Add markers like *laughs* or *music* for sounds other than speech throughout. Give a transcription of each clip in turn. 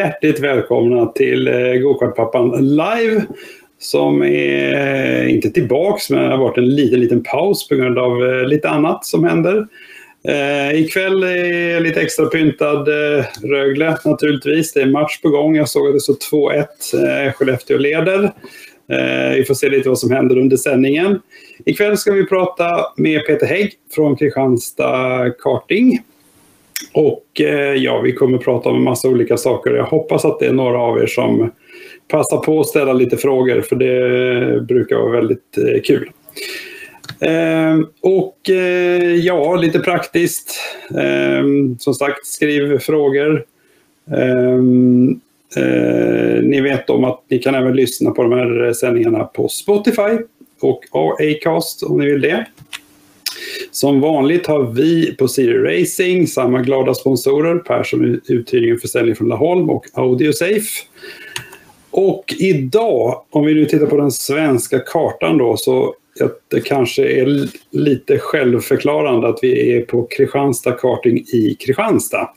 Hjärtligt välkomna till eh, Gokartpappan live. Som är eh, inte tillbaks men det har varit en liten, liten paus på grund av eh, lite annat som händer. Eh, ikväll är lite extra pyntad eh, Rögle naturligtvis. Det är match på gång. Jag såg att det står 2-1. Eh, Skellefteå leder. Eh, vi får se lite vad som händer under sändningen. Ikväll ska vi prata med Peter Hägg från Kristianstad Karting. Och eh, ja, vi kommer prata om en massa olika saker. Jag hoppas att det är några av er som passar på att ställa lite frågor, för det brukar vara väldigt eh, kul. Ehm, eh, och ja, lite praktiskt. Ehm, som sagt, skriv frågor. Ehm, eh, ni vet om att ni kan även lyssna på de här sändningarna på Spotify och Acast om ni vill det. Som vanligt har vi på Siri Racing samma glada sponsorer, Persson Uthyrning och Försäljning från Laholm och Audiosafe. Och idag, om vi nu tittar på den svenska kartan då, så att det kanske är lite självförklarande att vi är på Kristianstad karting i Kristianstad.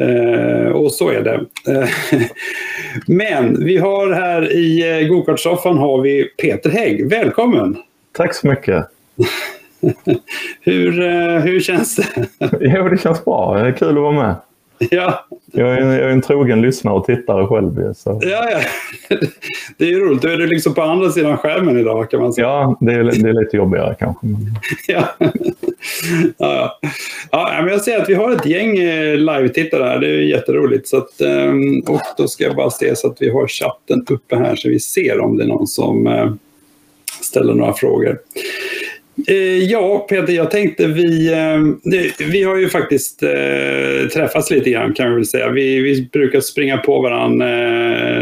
Eh, och så är det. Eh, *laughs* men vi har här i eh, gokartsoffan har vi Peter Hägg. Välkommen! Tack så mycket! *laughs* hur, eh, hur känns det? *laughs* jo, det känns bra. Det är kul att vara med. Ja. Jag är, en, jag är en trogen lyssnare och tittare själv. Så. Ja, ja. *laughs* Det är ju roligt. Då är du liksom på andra sidan skärmen idag kan man säga. Ja, det är, det är lite jobbigare kanske. ja. Ja, ja. men jag ser att vi har ett gäng eh, live-tittare här. Det är jätteroligt. Så att, ehm, och då ska jag bara se så att vi har chatten uppe här så vi ser om det är någon som eh, ställer några frågor. Eh, ja, Peter, jag tänkte vi, eh, vi har ju faktiskt eh, träffats lite grann kan vi väl säga. Vi, vi brukar springa på varandra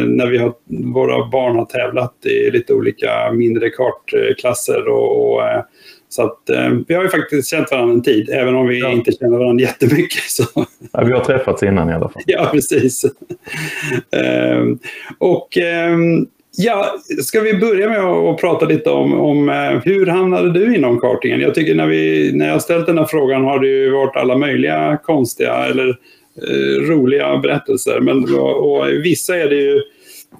när vi har, våra barn har tävlat i lite olika mindre kartklasser. Och, och så att, vi har ju faktiskt känt varandra en tid, även om vi ja. inte känner varandra jättemycket. Så. Ja, vi har träffats innan i alla fall. *laughs* Ja, precis. *laughs* och Ja, ska vi börja med att prata lite om, om eh, hur hamnade du inom kartingen? Jag tycker när, vi, när jag ställt den här frågan har det ju varit alla möjliga konstiga eller eh, roliga berättelser. Men och, och vissa är det ju,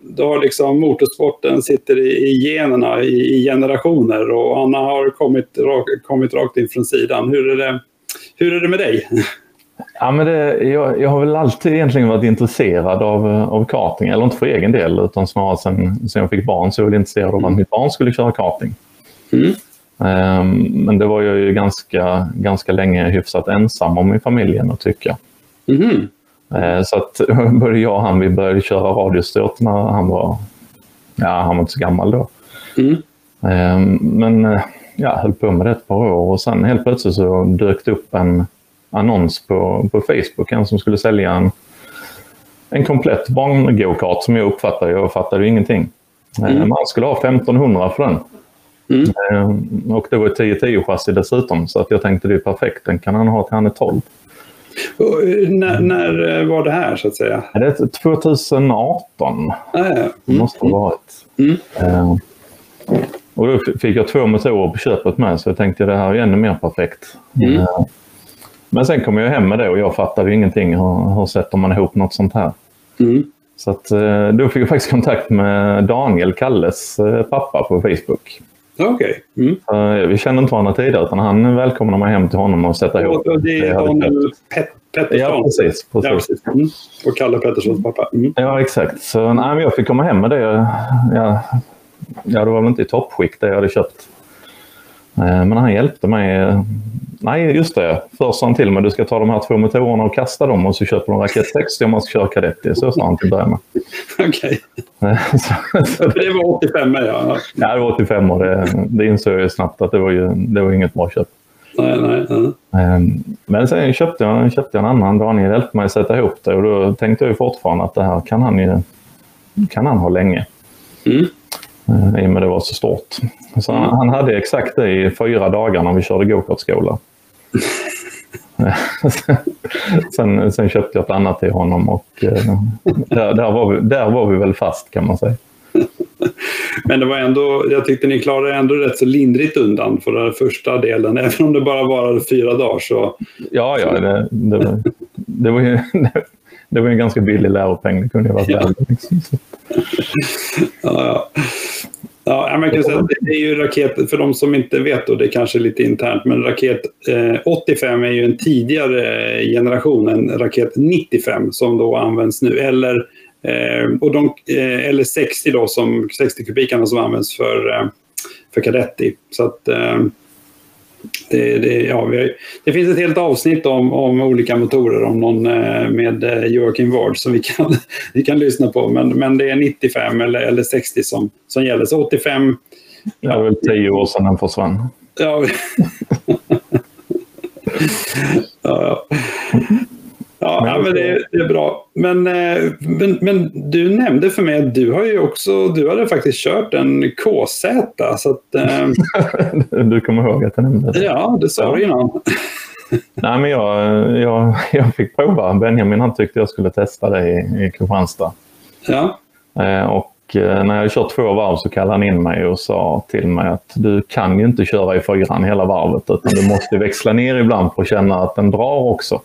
då har liksom motorsporten sitter i, i generna i, i, generationer och Anna har kommit, kommit rakt in från sidan. Hur är det, hur är det med dig? Ja, men det, jag, jag, har väl alltid egentligen varit intresserad av, av karting, eller inte för egen del utan snarare sen, sen jag fick barn så jag var intresserad av att mitt barn skulle köra karting. Mm. Um, men det var jag ju ganska, ganska länge hyfsat ensam om i familjen att tycka. Mm. Uh, så att *laughs* både jag och han vi började köra radiostört när han var, ja han var inte så gammal då. Mm. Um, men ja, höll på med det ett par år och sen helt plötsligt så dök det upp en annons på, på Facebook, en som skulle sälja en, en komplett barngokart som jag uppfattade. Jag fattade ingenting. Eh, mm. Man skulle ha 1500 för den. Mm. Eh, och det var ett 10-10 chassi dessutom så att jag tänkte det är perfekt, den kan han ha till han är 12. Och, eh, när, när, var det här så att säga? Det är 2018. Ah, ja. mm. måste ha varit. Mm. Och då fick jag två motorer på köpet med så jag tänkte det här är ännu mer perfekt. Mm. Men sen kom jag hem med det och jag fattade ingenting. Hur, hur sätter man ihop något sånt här? Mm. Så att, eh, då fick jag faktiskt kontakt med Daniel, Kalles eh, pappa på Facebook. Okej. Okay. Mm. Vi kände inte varandra tidigare utan han välkomnade mig hem till honom och sätta ihop. Och det är Daniel Pet Pettersson? Ja, precis. precis. Ja, precis. Mm. Och Kalle Petterssons pappa? Mm. Ja, exakt. Så nej, jag fick komma hem med det. Ja, ja, det var väl inte i toppskick det jag hade köpt. Eh, men han hjälpte mig Nej, just det. Först sa han till mig du ska ta de här två motorerna och kasta dem och så köper du en Raket 60 om man ska köra kadett Så sa han till att börja med. *laughs* Okej. Okay. det var 85 ja. Ja, det var 85 och det, det insåg jag snabbt att det var, ju, det var inget bra köp. Nej, nej, nej. Ehm, men sen köpte jag, köpte jag en annan. Daniel hjälpte mig att sätta ihop det och då tänkte jag fortfarande att det här kan han ju kan han ha länge. Mm. Ehm, I och med det var så stort. Så han, han hade exakt det i fyra dagar när vi körde gokartskola. *laughs* sen, sen, köpte jag ett annat till honom och eh, där, där, var vi, där var vi väl fast kan man säga. Men det var ändå, jag tyckte ni klarade ändå rätt så lindrigt undan för den första delen, även om det bara varade fyra dagar. Så... Ja, ja, det, det, var, det var ju, det var en ganska billig läropeng. Det kunde ju varit ja. värre. Liksom. *laughs* ja, ja. Ja, man kan säga det är ju raket, för de som inte vet, och det är kanske lite internt, men raket eh, 85 är ju en tidigare generation än raket 95 som då används nu. Eller, eh, och de, eh, eller 60 då, som 60 kubikarna som används för, eh, för Cadetti. Så att eh, det, det, ja, har, det, finns ett helt avsnitt om, om olika motorer om någon, eh, med eh, Joakim Ward som vi kan, *laughs* vi kan lyssna på. Men, men det är 95 eller, eller 60 som, som gäller. Så 85... Det är väl tio år sedan den försvann. Ja. *laughs* ja, ja. Ja, men, det, det, är bra. Men, eh, men, men, du nämnde för mig att du har ju också, du hade faktiskt kört en KZ. Så att, eh... *laughs* du kommer ihåg att jag nämnde det? Ja, det sa du innan. Nej, men jag, jag, jag fick prova. Benjamin han tyckte jag skulle testa det i, i Kristianstad. Ja. Eh, och eh, när jag kört två varv så kallade han in mig och sa till mig att du kan ju inte köra i fyran hela varvet utan du måste växla ner ibland för att känna att den drar också.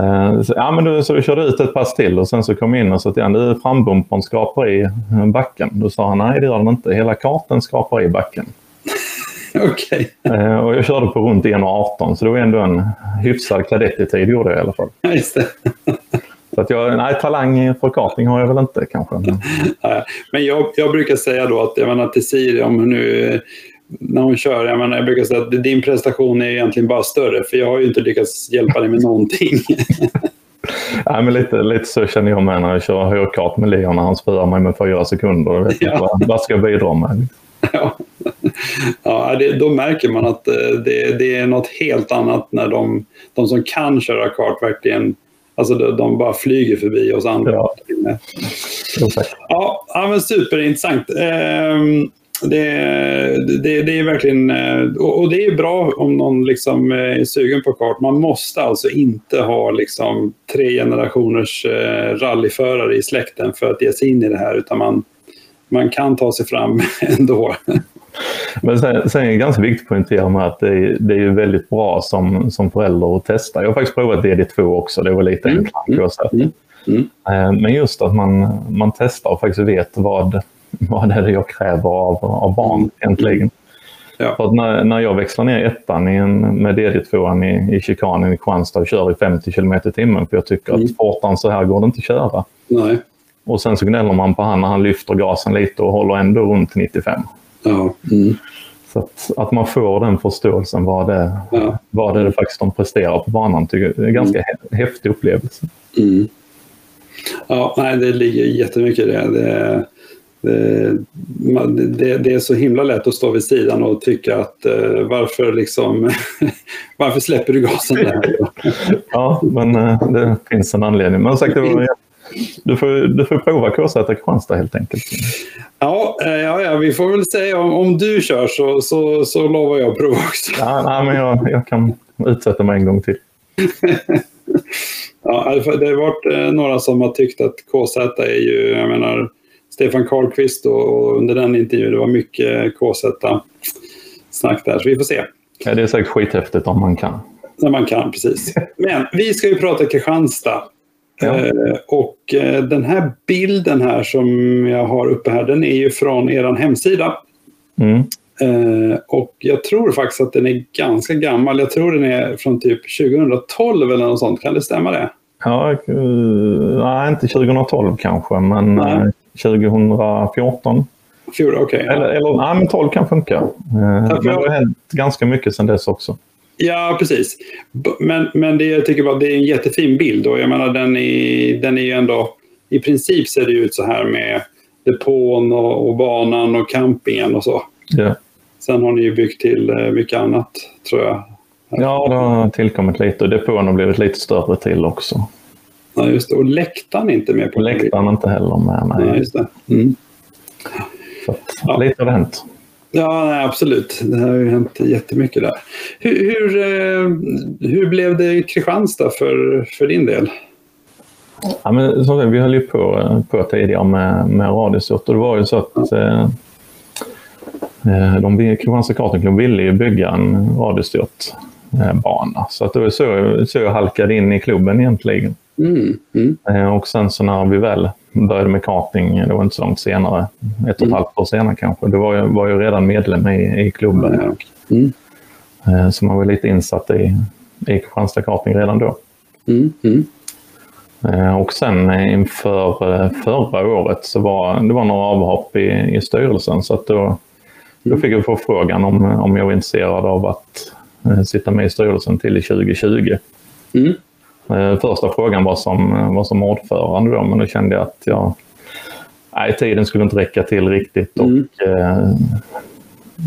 Eh, så, ja, men du, så vi körde ut ett pass till och sen så kom jag in och sa till honom, du frambumpern skrapar i backen. Då sa han, nej det gör den inte, hela karten skrapar i backen. *laughs* Okej. Okay. Eh, och jag körde på runt 1.18 så det var ändå en hyfsad kadettid gjorde jag i alla fall. Ja, just det. *laughs* Så att jag, nej, talang för karting har jag väl inte kanske. *laughs* Men jag, jag brukar säga då att jag menar till Siri, om nu när hon kör. Jag, menar, jag brukar säga att din prestation är egentligen bara större för jag har ju inte lyckats hjälpa dig med någonting. *laughs* Nej, men lite, lite så känner jag med när jag kör högkart med Leon när han spöar mig med fyra sekunder. Jag vet ja. vad, vad ska jag bidra med? Ja, ja det, då märker man att eh, det, det, är något helt annat när de, de som kan köra kart verkligen Alltså de, de bara flyger förbi oss andra. Ja, ja, ja men superintressant. Ehm, det, det, det, är verkligen, eh, och det är bra om någon liksom eh, är sugen på kart. Man måste alltså inte ha liksom tre generationers eh, rallyförare i släkten för att ge sig in i det här, utan man, man kan ta sig fram *laughs* ändå. Men sen, sen är det ganska viktigt att poängtera med att det är, det är väldigt bra som, som förälder att testa. Jag har faktiskt provat DD2 också, det var lite mm. enklare. Mm. Mm. Men just att man, man testar och faktiskt vet vad, *laughs* vad är det jag kräver av, av barn egentligen. Ja. För när, när jag växlar ner ettan i en, med DD2 i, i chikanen i Kristianstad och kör i 50 km i timmen för jag tycker mm. att fortare så här går det inte att köra. Nej. Och sen så gnäller man på han när han lyfter gasen lite och håller ändå runt 95. Ja. Mm. Så att, att, man får den förståelsen vad det, ja. vad det är faktiskt de presterar på banan tycker jag är en ganska mm. häftig upplevelse. Mm. Ja, nej, det ligger jättemycket i det. det det, det, är så himla lätt att stå vid sidan och tycka att uh, varför, liksom, *laughs* varför släpper du gasen där? *laughs* ja, men uh, det finns en anledning. Men sagt, var, du, får, du får prova KZ Kristianstad helt enkelt. Ja, ja, ja, vi får väl säga om, om du kör så, så, så lovar jag att prova också. ja, nej, men jag, jag kan utsätta mig en gång till. *laughs* ja, det har varit några som har tyckt att KZ är ju, jag menar, Stefan Karlqvist och under den intervjun. Det var mycket KZ-snack där, så vi får se. Ja, det är säkert skithäftigt om man kan. När man kan, precis. *laughs* Men vi ska ju prata Kristianstad. Ja. Eh, och eh, den här bilden här som jag har uppe här, den är ju från er hemsida. Mm. Eh, och jag tror faktiskt att den är ganska gammal. Jag tror den är från typ 2012 eller något sånt. Kan det stämma det? Ja, nej, inte 2012 kanske, men nej. 2014. Fjol, okay, ja. Eller, eller nej, men 12 kan funka. Eh, men det har hänt ganska mycket sedan dess också. Ja, precis. Men, men det, jag tycker bara det är en jättefin bild och jag menar den är, den är ju ändå... I princip ser det ut så här med depån och, och banan och campingen och så. Ja. Sen har ni ju byggt till eh, mycket annat, tror jag. Ja, det har tillkommit lite och depån har blivit lite större till också. Ja, just det. Och läktaren är inte med på Läktaren är inte heller med. Nej. Ja, just det. Mm. Så, ja. Lite har det hänt. Ja, nej, absolut. Det har ju hänt jättemycket där. Hur, hur, eh, hur blev det i Kristianstad för, för din del? Ja, men, som sagt, vi höll ju på, på tidigare med, med radiostort och det var ju så att eh, eh de, Kristianstad Kartingklubb ville ju bygga en radiostyrt bana. Så att det var så, så jag halkade in i klubben egentligen. Mm. Mm. Och sen så när vi väl började med karting, det var inte så långt senare, ett och ett mm. halvt år senare kanske, då var jag, var jag redan medlem i, i klubben. Mm. Så man var lite insatt i, i Kristianstad karting redan då. Mm. Mm. Och sen inför förra året så var det var några avhopp i, i styrelsen så att då, då fick jag frågan om, om jag var intresserad av att sitta med i styrelsen till 2020. Mm. Första frågan var som, var som ordförande då, men då kände jag att jag, nej, tiden skulle inte räcka till riktigt och mm. eh,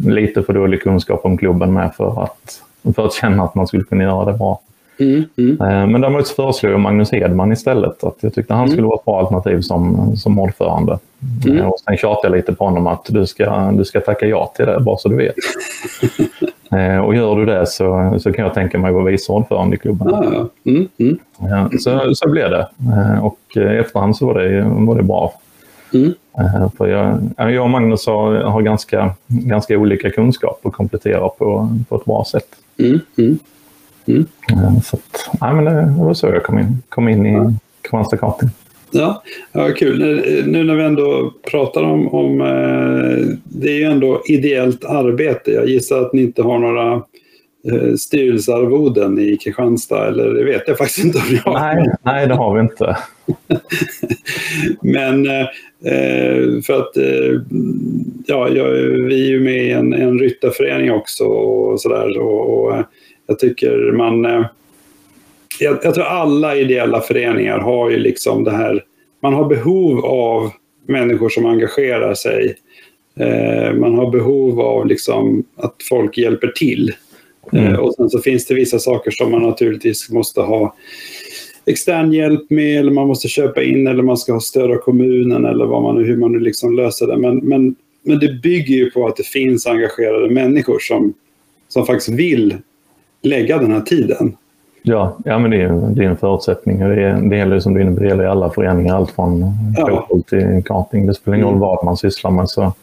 lite för dålig kunskap om klubben med för att, för att känna att man skulle kunna göra det bra. Mm, mm. Eh, men däremot föreslog jag Magnus Hedman istället. Att jag tyckte han mm. skulle vara ett bra alternativ som, som ordförande. Mm. Eh, och sen tjatade jag lite på honom att du ska, du ska tacka ja till det, bara så du vet. *laughs* Eh, och gör du det så, så kan jag tänka mig att vara vice ordförande i klubben. Ah, mm, mm. Ja, så, så blev det. Och i efterhand så var det, var det bra. Mm. För jag, jag och Magnus har, har ganska, ganska olika kunskap och kompletterar på, på ett bra sätt. Mm. Mm. Mm. Så att, nej, men det var så jag kom in, kom in i. Kristianstad karting. Ja, ja, kul. Nu när vi ändå pratar om, om eh, det är ju ändå ideellt arbete. Jag gissar att ni inte har några eh, styrelsearvoden i Kristianstad, eller det vet jag faktiskt inte om ni har. Nej, nej det har vi inte. *laughs* Men eh, för att ja, vi är ju med i en, en ryttarförening också och sådär. Och, jag tycker man... Jag, jag, tror alla ideella föreningar har ju liksom det här... Man har behov av människor som engagerar sig. Eh, man har behov av liksom att folk hjälper till. Mm. Eh, och sen så finns det vissa saker som man naturligtvis måste ha extern hjälp med eller man måste köpa in eller man ska ha stöd av kommunen eller vad man, hur man nu liksom löser det. Men, men, men det bygger ju på att det finns engagerade människor som, som faktiskt vill lägga den här tiden. Ja, ja men det är, det är en förutsättning. Det, är, det gäller som du inne det gäller i alla föreningar, allt från ja. fotboll till karting. Det spelar ingen roll mm. vad man sysslar med. Så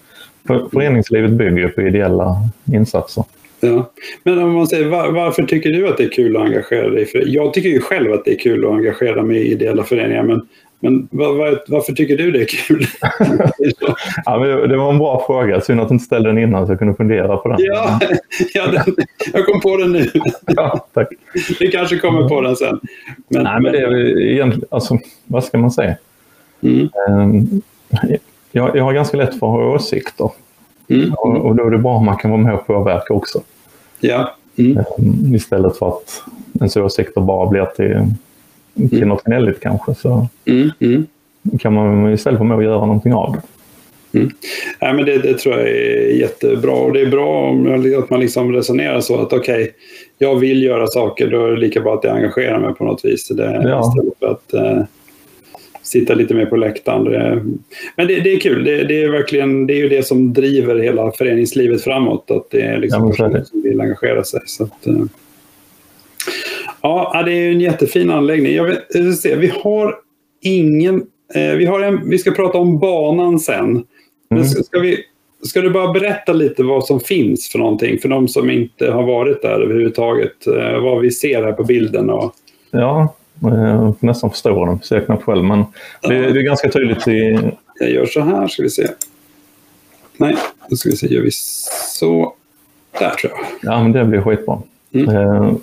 för, föreningslivet bygger ju på ideella insatser. Ja. Men om man säger, var, varför tycker du att det är kul att engagera dig? För jag tycker ju själv att det är kul att engagera mig i ideella föreningar. Men men var, var, varför tycker du det är kul? *laughs* ja, men det var en bra fråga. Synd att du inte ställde den innan så jag kunde fundera på den. Ja, ja den, jag kom på den nu. ja, tack. Vi kanske kommer på den sen. Men, Nej, men det är egentligen, alltså, vad ska man säga? Mm. Ehm, jag, jag har ganska lätt för att ha åsikter. Mm. Och, och, då är det bra om man kan vara med och påverka också. Ja. Mm. Ehm, istället för att ens åsikter bara blir till till mm. gnälligt kanske så mm, mm. kan man istället vara med och göra någonting av det. Mm. Nej, men det, det, tror jag är jättebra. Och det är bra om, att man liksom resonerar så att okej, okay, jag vill göra saker, då är det lika bra att jag engagerar mig på något vis. Det, ja. Istället för att eh, sitta lite mer på läktaren. Det, men det, det är kul. Det, det, är verkligen det är ju det som driver hela föreningslivet framåt. Att det är liksom ja, personer som vill engagera sig. Så att, eh, Ja, det är en jättefin anläggning. Jag vet, se, vi har ingen... Eh, vi, har en, vi ska prata om banan sen. Men mm. ska, vi, ska du bara berätta lite vad som finns för någonting för de som inte har varit där överhuvudtaget? Eh, vad vi ser här på bilden. Och... Ja, jag nästan förstå den. Ser knappt själv, men det, det, är ganska tydligt i... Jag gör så här, ska vi se. Nej, då ska vi se. Gör vi så. Där tror jag. Ja, men det blir skitbra. Mm.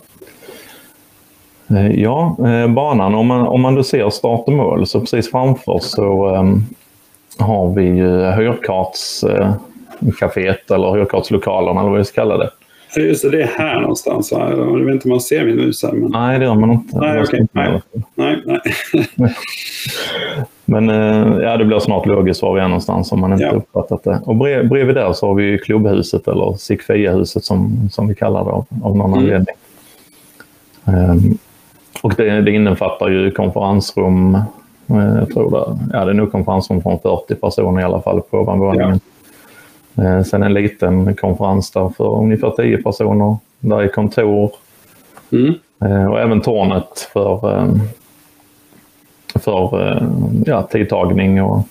Eh, Eh, ja, eh, banan. Om man, om man då ser start och mål så precis framför så um, har vi ju hyrkartscaféet uh, eller hyrkartslokalerna eller vad vi ska kalla det. Just det, det är här någonstans. Va? Jag vet inte om man ser min mus här. Men... Nej, det gör man inte. Nej, okej. Okay. Nej. nej, nej. *laughs* men ja, det blir snart logiskt var vi är någonstans om man inte ja. uppfattat det. Och brev, bredvid där så har vi klubbhuset eller Sikfia-huset som, som vi kallar det av, av någon mm. anledning. Um, och det, det innefattar ju konferensrum, eh, jag tror det, ja, det är nog konferensrum från 40 personer i alla fall på ovanvåningen. Ja. Eh, sen en liten konferens där för ungefär 10 personer. Där är kontor mm. Eh, och även tornet för, för ja, tidtagning och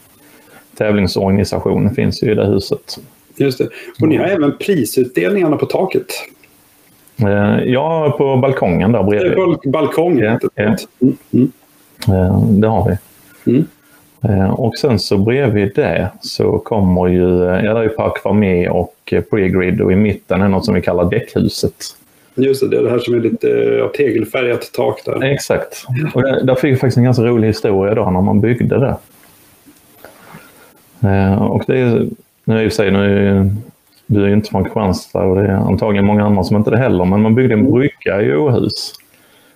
tävlingsorganisation finns ju i det huset. Just det. Och ni har även prisutdelningarna på taket. Eh, ja, på balkongen där bredvid. Bal balkongen. Ja, ja. Mm, mm. Eh, det har vi. Mm. Eh, och sen så bredvid det så kommer ju, eh, ja det är Park Farmé och eh, Pregrid och i mitten är något som vi kallar däckhuset. Just det, det är det här som är lite ja, tegelfärgat tak där. Exakt. Och där, där fick jag faktiskt en ganska rolig historia då när man byggde det. Eh, och det är, nu är sig, nu är, du är ju inte från Kristianstad och det är antagligen många andra som inte det heller, men man byggde en brygga i Åhus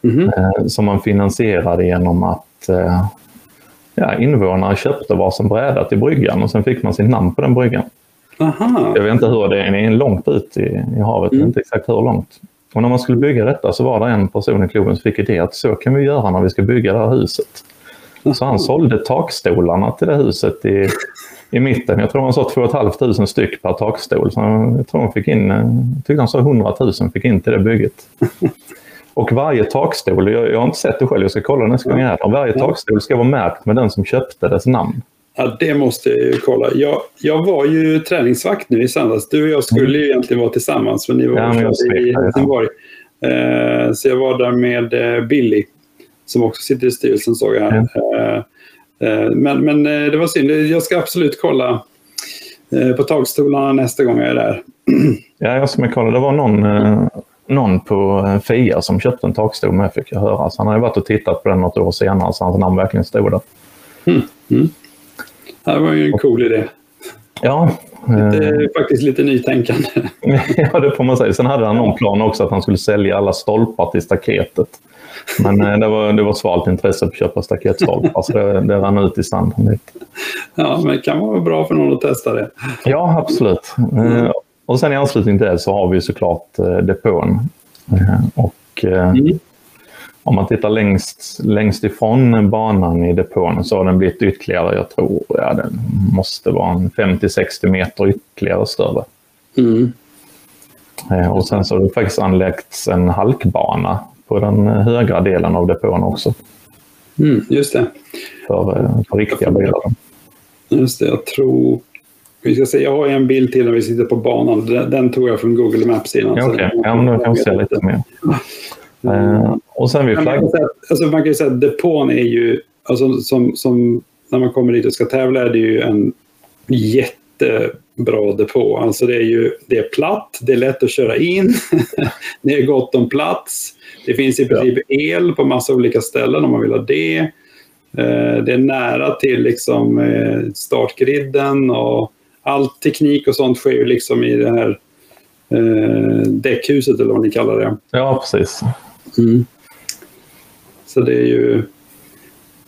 Mhm. eh, som man finansierade genom att eh, ja, invånare köpte varsin bräda till bryggan och sen fick man sitt namn på den bryggan. Aha. Jag vet inte hur det är, det är långt ut i, i havet, vet inte exakt hur långt. Och när man skulle bygga detta så var det en person i klubben som fick idé att så kan vi göra när vi ska bygga det här huset. Så han sålde takstolarna till det huset i, *laughs* i mitten. Jag tror han sa 2 500 styck per takstol. Så jag tror han fick in, eh, tyckte han sa 100 000 fick in till det bygget. *laughs* Och varje takstol, jag, jag har inte sett det själv, jag ska kolla nästa gång jag är här. Varje takstol ska vara märkt med den som köpte dess namn. Ja, det måste jag ju kolla. Jag, jag var ju träningsvakt nu i söndags. Du och jag skulle ju egentligen vara tillsammans, men ni var Ja, men i svek, ja. Helsingborg. Eh, så jag var där med eh, Billy, som också sitter i styrelsen såg jag här. Eh, men men eh, det var synd. Jag ska absolut kolla eh, på takstolarna nästa gång jag är där. *clears throat* Ja, jag ska kolla. Det var någon, någon på Fia som köpte en takstol med fick jag höra. Så han hade varit och tittat på den något år senare så hans namn verkligen stod där. Det var ju en cool idé. Ja, är faktiskt lite nytänkande. *laughs* ja, det får man säga. Sen hade han någon plan också att han skulle sälja alla stolpar till staketet. Men eh, det var, det var svalt intresse för att köpa staketstolpar så det, det rann ut i sanden lite. Ja, men det kan vara bra för någon att testa det. Ja, absolut. Eh, Och sen i anslutning till det så har vi såklart eh, depån. Och Mm. om man tittar längst, längst ifrån banan i depån så har den blivit ytterligare, jag tror, ja, den måste vara en 50-60 meter ytterligare större. Mm. Och sen så har det faktiskt anlagts en halkbana på den eh, högra delen av depån också Mm, just det. för, eh, för riktiga bilar. Just det, jag tror... Vi ska se, jag har en bild till när vi sitter på banan. Den, den tog jag från Google Maps innan. Ja, Okej, den- ja, men då kan vi se lite mer. Eh, Och sen man, flagg... alltså man kan ju säga att depån är ju, alltså som, som när man kommer dit och ska tävla är det ju en jättebra depå. Alltså det är ju det är platt, det är lätt att köra in, *laughs* det är gott om plats. Det finns i princip el på massa olika ställen om man vill ha det. Eh, Det är nära till liksom eh, startgriden och all teknik och sånt sker ju liksom i det här eh, däckhuset eller vad ni kallar det. Ja, precis. Så det är ju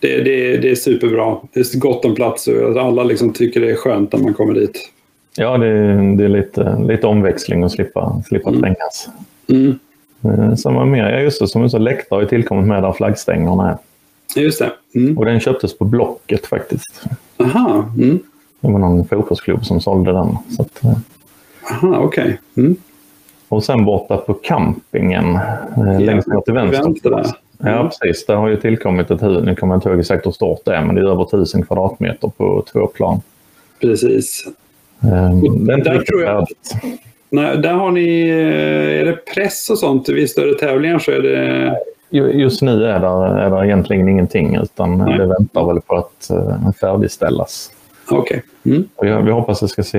det, det, det är superbra. Det är gott om plats och alla liksom tycker det är skönt när man kommer dit. Ja, det, det är lite, lite omväxling att slippa, slippa trängas. Mm. Eh, mer, ja just det, som du sa, läktare har ju tillkommit med där flaggstängerna är. Just det. Mm. Och den köptes på Blocket faktiskt. Aha, mm. Det var någon fotbollsklubb som sålde den. Så att, eh, Aha okej. Mm. och sen borta på campingen, eh, längst ner till vänster. vänster. Ja, precis. Där har ju tillkommit ett hus. Nu kommer jag inte ihåg exakt hur stort det är, men det är över 1000 kvadratmeter på två plan. Precis. Eh, Det är inte Där riktigt tror jag- färdigt. Nej, där har ni, eh, är det press och sånt vid större tävlingar så är det... Ju- Just nu är det, är det egentligen ingenting, utan Nej. det väntar väl på att uh, färdigställas. Okej. Mm. Och Vi, vi hoppas det ska se,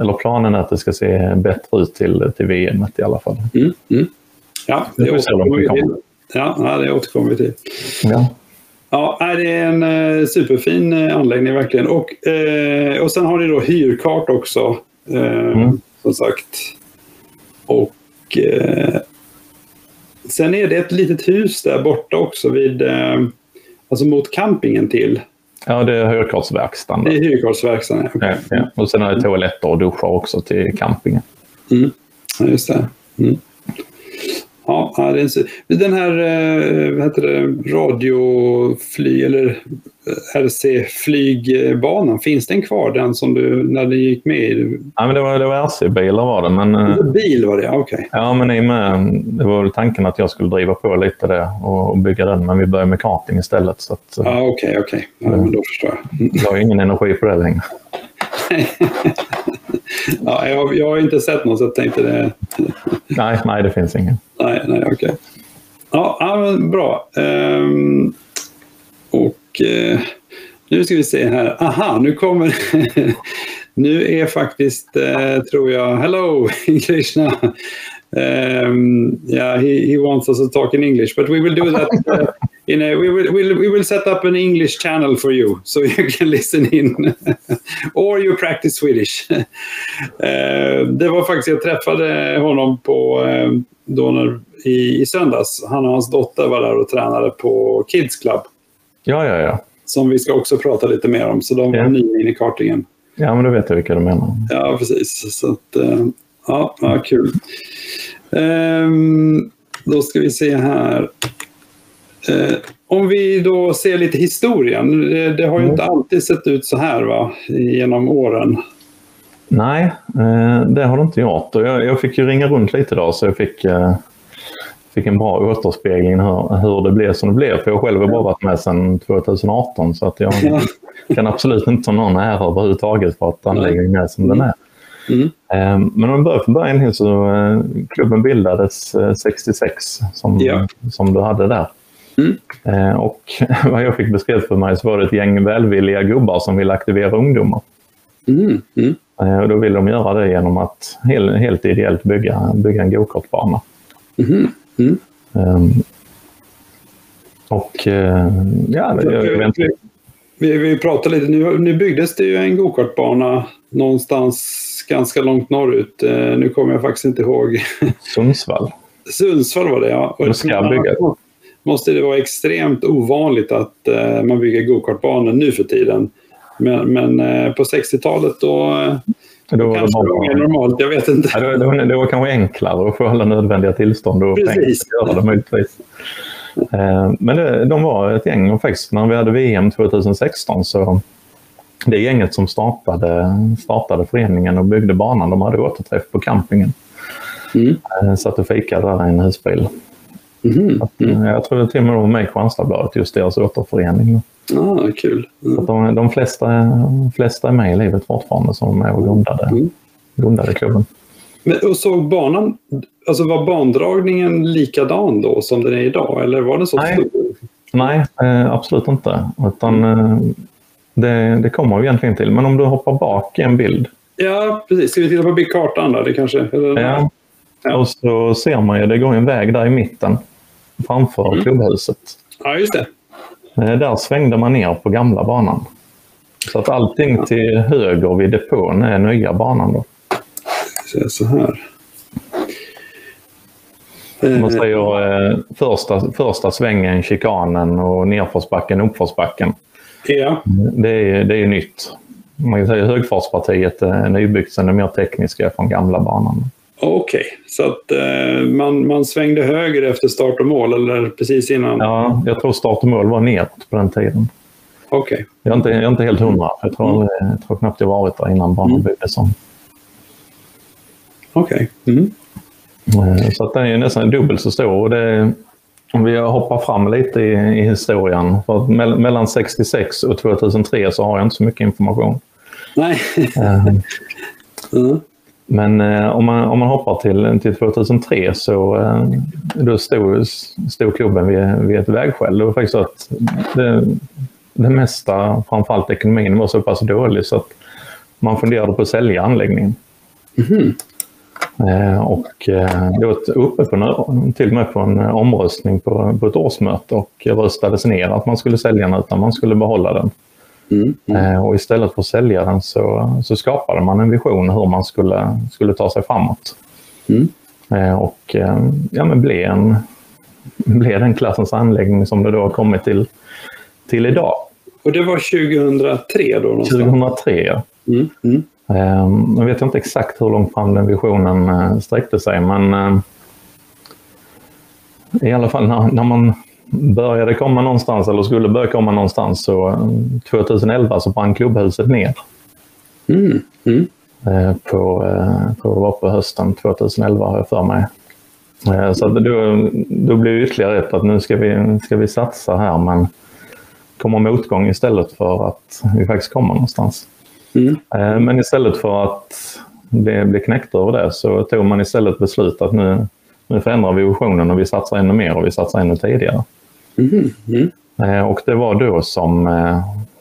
eller planen är att det ska se bättre ut till, till VM i alla fall. Mm. Mm. Ja, Det det får vi Ja, det återkommer vi till. Ja. Ja, det är en eh, superfin eh, anläggning verkligen. Och, eh, och sen har ni då hyrkart också. Mm. Som sagt. Och sen är det ett litet hus där borta också vid, alltså mot campingen till. ja, det är hyrkartsverkstaden. Det är hyrkartsverkstaden. Ja, ja. Och sen är det toaletter och duschar också till campingen. Mm. Ja, just det. Mm. Ja, ja, den här eh, vad heter det, radioflyg eller eh, RC-flygbanan, finns den kvar? Den som du, när du gick med i? Ja, men det var, det var RC-bilar var det, men, eh, Bil var det, ja, okej. ja, men i med, det var tanken att jag skulle driva på lite det och, bygga den, men vi började med karting istället. Så att, Ja, okej, okej. Ja, men då förstår jag. Jag har ingen energi på det längre. *laughs* Ja, jag, jag har inte sett någon så jag tänkte det. Nej, nej, det finns ingen. Nej, nej, okej. Ja, ja, men bra. Ehm, och Och eh, nu ska vi se här. Aha, nu kommer... *laughs* nu är faktiskt, eh, tror jag... Hello, *laughs* Krishna! Um, yeah, he, he wants us to talk in English, but we will do that. In a, we will we'll, we will set up an English channel for you so you *laughs* can listen in, *laughs* or you practice Swedish. uh, *laughs* det var faktiskt jag träffade honom på uh, då när, i, i söndags. Han och hans dotter var där och tränade på Kids Club. Ja, ja, ja. Som vi ska också prata lite mer om, så de var ja. nya in i kartingen. Ja, men då vet jag vilka du menar. Ja, precis. Så att, uh, ja, ja, kul. Um, då ska vi se här. Uh, om vi då ser lite historien. Det, har ju mm. inte alltid sett ut så här va? genom åren. Nej, uh, det har det inte gjort. Jag, fick ju ringa runt lite då så jag fick, uh, fick en bra återspegling hur, hur det blev som det blev. För jag själv har bara varit med sedan 2018 så att jag *laughs* ja. kan absolut inte ta någon ära överhuvudtaget för att anläggningen är som mm. den är. Mm. Men om vi börjar från början så eh, klubben bildades 66 eh, som, ja. som du hade där. Mm. Ehm, och *laughs* vad jag fick beskrivet för mig så var det ett gäng välvilliga gubbar som ville aktivera ungdomar. Mm. Mm. Ehm, och då ville de göra det genom att helt, helt ideellt bygga, bygga en gokartbana. Mm. Mm. Och eh, ja, jag, jag vet inte. Vi, vi pratade lite, nu, nu byggdes det ju en gokartbana någonstans ganska långt norrut. Eh, nu kommer jag faktiskt inte ihåg. *laughs* Sundsvall. Sundsvall var det ja. Och ska bygga. Måste det vara extremt ovanligt att uh, man bygger gokartbanor nu för tiden. Men, men uh, på 60-talet då, då var kanske det var mer normalt, jag vet inte. Ja, det, var, det var kanske enklare att få alla nödvändiga tillstånd och Precis. göra det möjligtvis. Men det, de var ett gäng och faktiskt när vi hade VM 2016 så det gänget som startade, startade föreningen och byggde banan, de hade återträff på campingen. Mm. Eh, satt och fikade där i en husbil. Mm. Att, mm. Jag tror det till och med var med i Kristianstadsbladet, just deras återförening. Ah, kul. Mm. Så de, de flesta, flesta är med i livet fortfarande som är och grundade, mm. grundade klubben. Men, och såg banan, alltså var bandragningen likadan då som den är idag? Eller var den så Nej. stor? Nej, eh, absolut inte. Utan, eh, det, det kommer vi egentligen till. Men om du hoppar bak i en bild. Ja, precis. Ska vi titta på kartan då? Det kanske, eller? Ja. ja. Och så ser man ju, det går en väg där i mitten framför mm. klubbhuset. Ja, just det. Eh, där svängde man ner på gamla banan. Så att allting till höger vid depån är nya banan då. Så här. Man säger eh, första, första svängen, chikanen och nerförsbacken, uppförsbacken. Ja. Det är, det är nytt. Man kan säga högfartspartiet är nybyggt, sen det mer tekniska från gamla banan. Okej, okay. så att eh, man, man svängde höger efter start och mål eller precis innan? Ja, jag tror start och mål var neråt på den tiden. Okej. Okay. Jag, är inte, jag är inte helt hundra. Jag tror, mm. jag tror knappt jag varit där innan banan mm. byggdes om. Okej. Okay. Mm. Eh, så att den är nästan dubbelt så stor. Och det, om vi hoppar fram lite i, i historien. För me mellan 66 och 2003 så har jag inte så mycket information. Nej. *laughs* mm. Men uh, om, man, om man hoppar till, till 2003 så uh, då stod, stod klubben vid, vid ett vägskäl. Det var faktiskt så att det, det mesta, framförallt ekonomin, var så pass dålig så att man funderade på att sälja anläggningen. Mm. Eh, och eh, det var uppe på till och med på en omröstning på, på ett årsmöte och röstades ner att man skulle sälja den utan man skulle behålla den. Mm, mm. Eh, och istället för att sälja den så, så skapade man en vision hur man skulle, skulle ta sig framåt. Mm. Och ja, men blev, en, *laughs* blev den klassens anläggning som det då har kommit till, till idag. Och det var 2003 då? Någonstans. 2003 ja. Mm, mm. Jag vet inte exakt hur långt fram den visionen eh, sträckte sig men eh, i alla fall när, när man började komma någonstans eller skulle börja komma någonstans så 2011 eh, så brann klubbhuset ner. Mm. Mm. På, på, det var på hösten 2011 har jag för mig. Så då, då blir det ytterligare ett att nu ska vi, ska vi satsa här men kommer motgång istället för att vi faktiskt kommer någonstans. Mm. Eh, men istället för att bli, bli knäckt över det så tog man istället beslut att nu, nu förändrar vi visionen och vi satsar ännu mer och vi satsar ännu tidigare. Mm. Mm. Och det var då som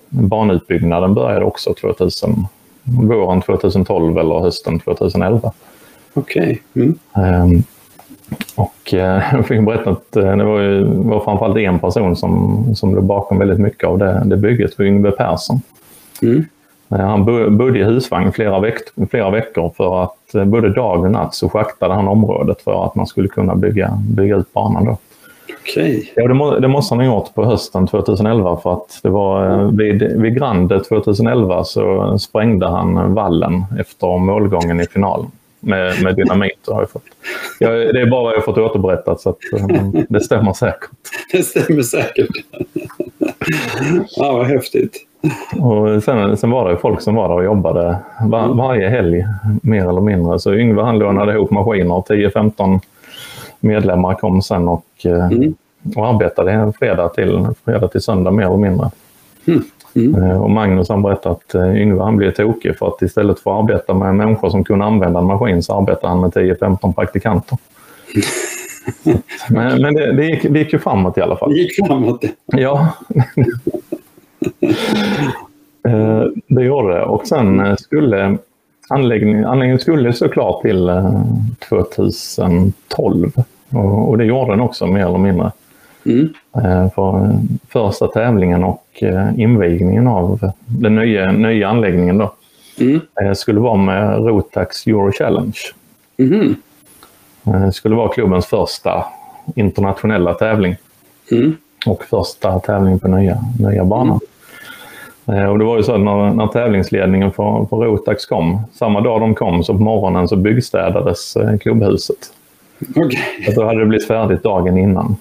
banutbyggnaden började också 2000, våren 2012 eller hösten 2011. Okej. Okay. Mm. Um, och eh, *laughs* jag fick berätta att eh, det var, ju, var framförallt en person som, som låg bakom väldigt mycket av det, det bygget, för Yngve Persson. Mm. Eh, han bodde i husvagn flera, veck, flera veckor för att både dag och natt så schaktade han området för att man skulle kunna bygga, bygga ut banan. Då. Okay. Ja, det, må, det, måste han ha gjort på hösten 2011 för att det var vid, vid Grande 2011 så sprängde han vallen efter målgången i finalen med, med dynamit. Har jag fått. Jag, det är bara vad jag fått återberättat så att, um, det stämmer säkert. *laughs* Det stämmer säkert. ja, vad häftigt. Och sen, sen var det folk som var där och jobbade var, mm. varje helg, mer eller mindre. Så Yngve han lånade ihop maskiner. 10-15 medlemmar kom sen och, eh, mm. och arbetade fredag till, fredag till söndag mer eller mindre. Mm. Mm. Eh, och Magnus han berättade att eh, Yngve han blev tokig för att istället för att arbeta med människor som kunde använda en maskin så arbetade han med 10-15 praktikanter. *laughs* men, men det, det, gick, det gick ju framåt i alla fall. Det gick framåt. Ja. *laughs* Det gjorde det. Och sen skulle anläggningen, anläggningen skulle såklart till 2012. Och, och det gjorde den också mer eller mindre. Mm. För första tävlingen och Eh, invigningen av den nya, nya anläggningen då, mm. Eh, skulle vara med Rotax Euro Challenge. Mm. Det skulle vara klubbens första internationella tävling. Mm. Och första tävling på nya, nya banan. Mm. Och det var ju så att när, när tävlingsledningen för, för Rotax kom, samma dag de kom så på morgonen så byggstädades klubbhuset. Okay. då hade det blivit färdigt dagen innan.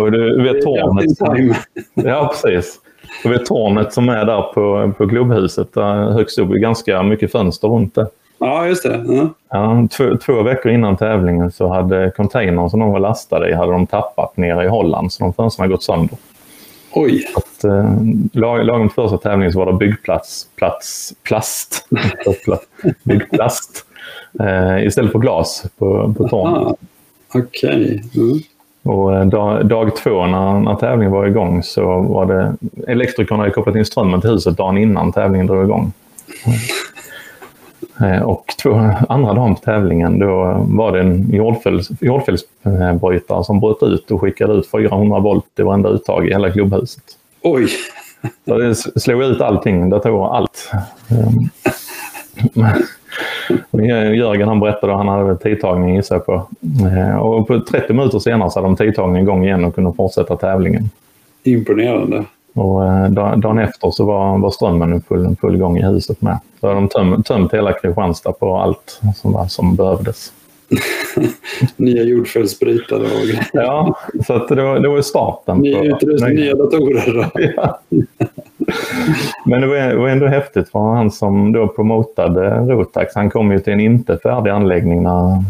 och du vet tornet. Som, ja, precis. Du vet tornet som är där på, på klubbhuset, där högst upp, är ganska mycket fönster runt det. Ja, just det. Ja. Ja, två, två, veckor innan tävlingen så hade containern som de var lastade i hade de tappat nere i Holland, så de fönstren gått sönder. Oj! Att, eh, lagom till första tävlingen så var det byggplats, plats, plast, *laughs* byggplast eh, istället för glas på, på tornet. Okej. Okay. Mm. Och eh, dag, dag två när, när tävlingen var igång så var det elektrikerna hade kopplat in strömmen till huset dagen innan tävlingen drog igång. *laughs* Eh, och två andra dagen på tävlingen då var det en jordfelsbrytare som bröt ut och skickade ut 400 volt i varenda uttag i hela klubbhuset. Oj! Så det slog ut allting, datorer, allt. *laughs* Jörgen han berättade att han hade tidtagning gissar jag på. Eh, och på 30 minuter senare så hade de tidtagningen igång igen och kunde fortsätta tävlingen. Imponerande. Och eh, dagen efter så var, var strömmen full, full gång i huset med. Så hade de töm, tömt hela Kristianstad på allt som, var, som behövdes. *laughs* nya jordfelsbrytare och grejer. Ja, så att det, var, det var starten. Ny utrustning, nya datorer. *laughs* Ja. Men det var, det var ändå häftigt för han som då promotade Rotax, han kom ju till en inte färdig anläggning när,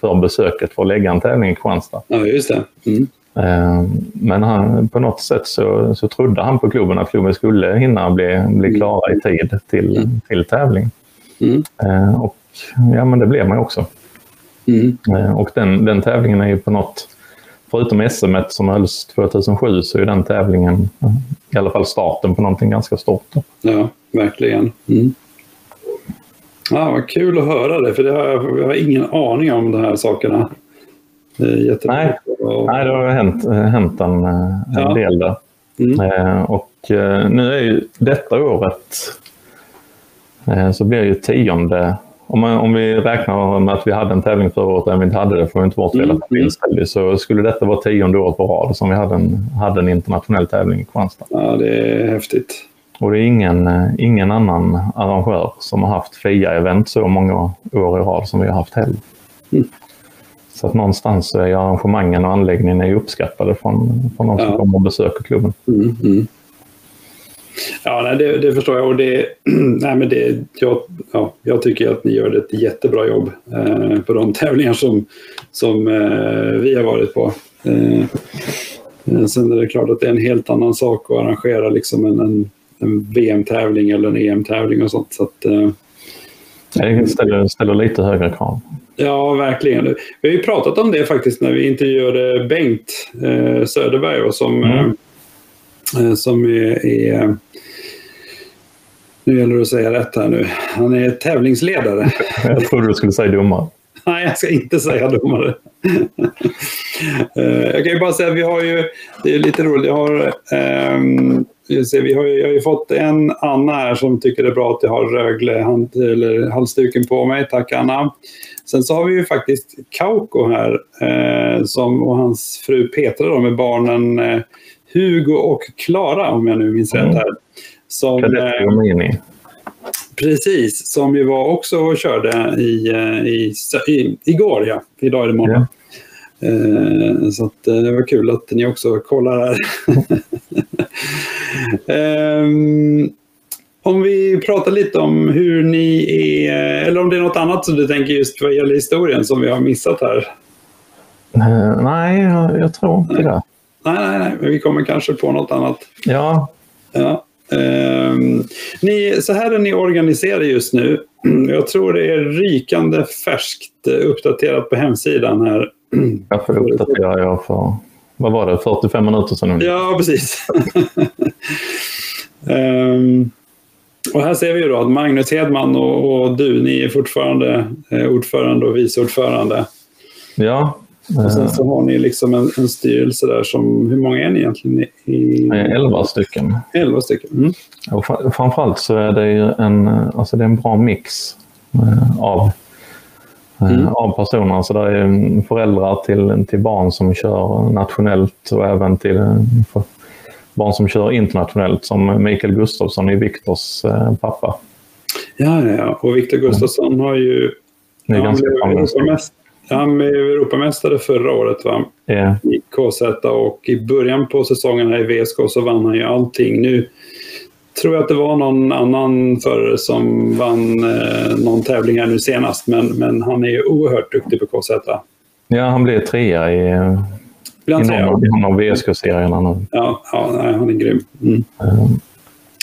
för besöket för att lägga en tävling i Kristianstad. Ja, just det. Mm. Eh, men han, på något sätt så, så trodde han på klubben att klubben skulle hinna bli, bli mm. klara i tid till, mm. till tävling. Mm. Eh, och ja, men det blev man ju också. Mm. Eh, och den, den tävlingen är ju på något, förutom SM som hölls 2007 så är den tävlingen i alla fall starten på någonting ganska stort. Ja, verkligen. Mm. Ja, vad kul att höra det, för det har, jag har ingen aning om de här sakerna. Det Nej. Nej, det har hänt, hänt en, en ja. del där. Mm. Eh, och eh, nu är ju detta året så blir ju tionde om, man, om vi räknar med att vi hade en tävling förra året där vi inte hade det, får vi inte bort mm. inställd, så skulle detta vara tionde året på rad som vi hade en, hade en internationell tävling i Kristianstad. Ja, det är häftigt. Och det är ingen, ingen annan arrangör som har haft FIA-event så många år i rad som vi har haft heller. Mm. Så att någonstans så är arrangemangen och anläggningen är uppskattade från, från de som ja. kommer och besöker klubben. Mm, mm. Ja, nej, det, det, förstår jag. Och det, *clears throat* nej, men det, jag, ja, jag tycker att ni gör ett jättebra jobb eh, på de tävlingar som, som eh, vi har varit på. Eh, eh sen är det klart att det är en helt annan sak att arrangera liksom en, en, en VM-tävling eller en EM-tävling och sånt. Så att, eh, det ställer, ställer lite högre krav. Ja, verkligen. Vi har ju pratat om det faktiskt när vi intervjuade Bengt eh, Söderberg som, mm. Eh, som är, är nu gäller det att säga rätt här nu. Han är tävlingsledare. *laughs* Jag trodde du skulle säga domare. Nej, jag ska inte säga domare. *laughs* Eh, jag kan ju bara säga att vi har ju, det är lite roligt, jag har, um, vi har, jag har ju fått en Anna här som tycker det är bra att jag har Rögle hand, eller halsduken på mig. Tack Anna. Sen så har vi ju faktiskt Kauko här eh, som, och hans fru Petra då, med barnen eh, Hugo och Klara om jag nu minns mm. rätt här. Som, eh, precis, som ju var också och körde i, eh, i, i, igår, ja. Idag är det morgon. Ja. Eh, så att, det var kul att ni också kollar här. um, *laughs* om vi pratar lite om hur ni är, eller om det är något annat som du tänker just vad gäller historien som vi har missat här? Nej, jag, jag, tror inte det. Nej, nej, nej, men vi kommer kanske på något annat. Ja. ja. Um, ni, så här är ni organiserade just nu. *clears throat* Jag tror det är rykande färskt uppdaterat på hemsidan här. Varför uppdaterar *clears throat* jag för, vad var det, 45 minuter sedan? Ja, precis. um, *laughs* och här ser vi ju då att Magnus Hedman och, och du, ni är fortfarande eh, ordförande och vice ordförande. Ja. Och sen så har ni liksom en, en styrelse där som, hur många är ni egentligen? I, elva stycken. Elva stycken. Mm. Och framförallt så är det ju en, alltså det är en bra mix eh, av, eh, mm. av personer. Så det är föräldrar till, till barn som kör nationellt och även till barn som kör internationellt som Mikael Gustafsson är Viktors eh, pappa. Ja, ja, och Viktor Gustafsson har ju... Han blev han blev Europamästare förra året va? Yeah. i KZ och i början på säsongen här i VSK så vann han ju allting. Nu tror jag att det var någon annan förare som vann eh, någon tävling här nu senast men, men han är ju oerhört duktig på KZ. Ja, han blev trea i, Bland i någon av VSK-serierna. Ja, ja han är grym. Mm. Um,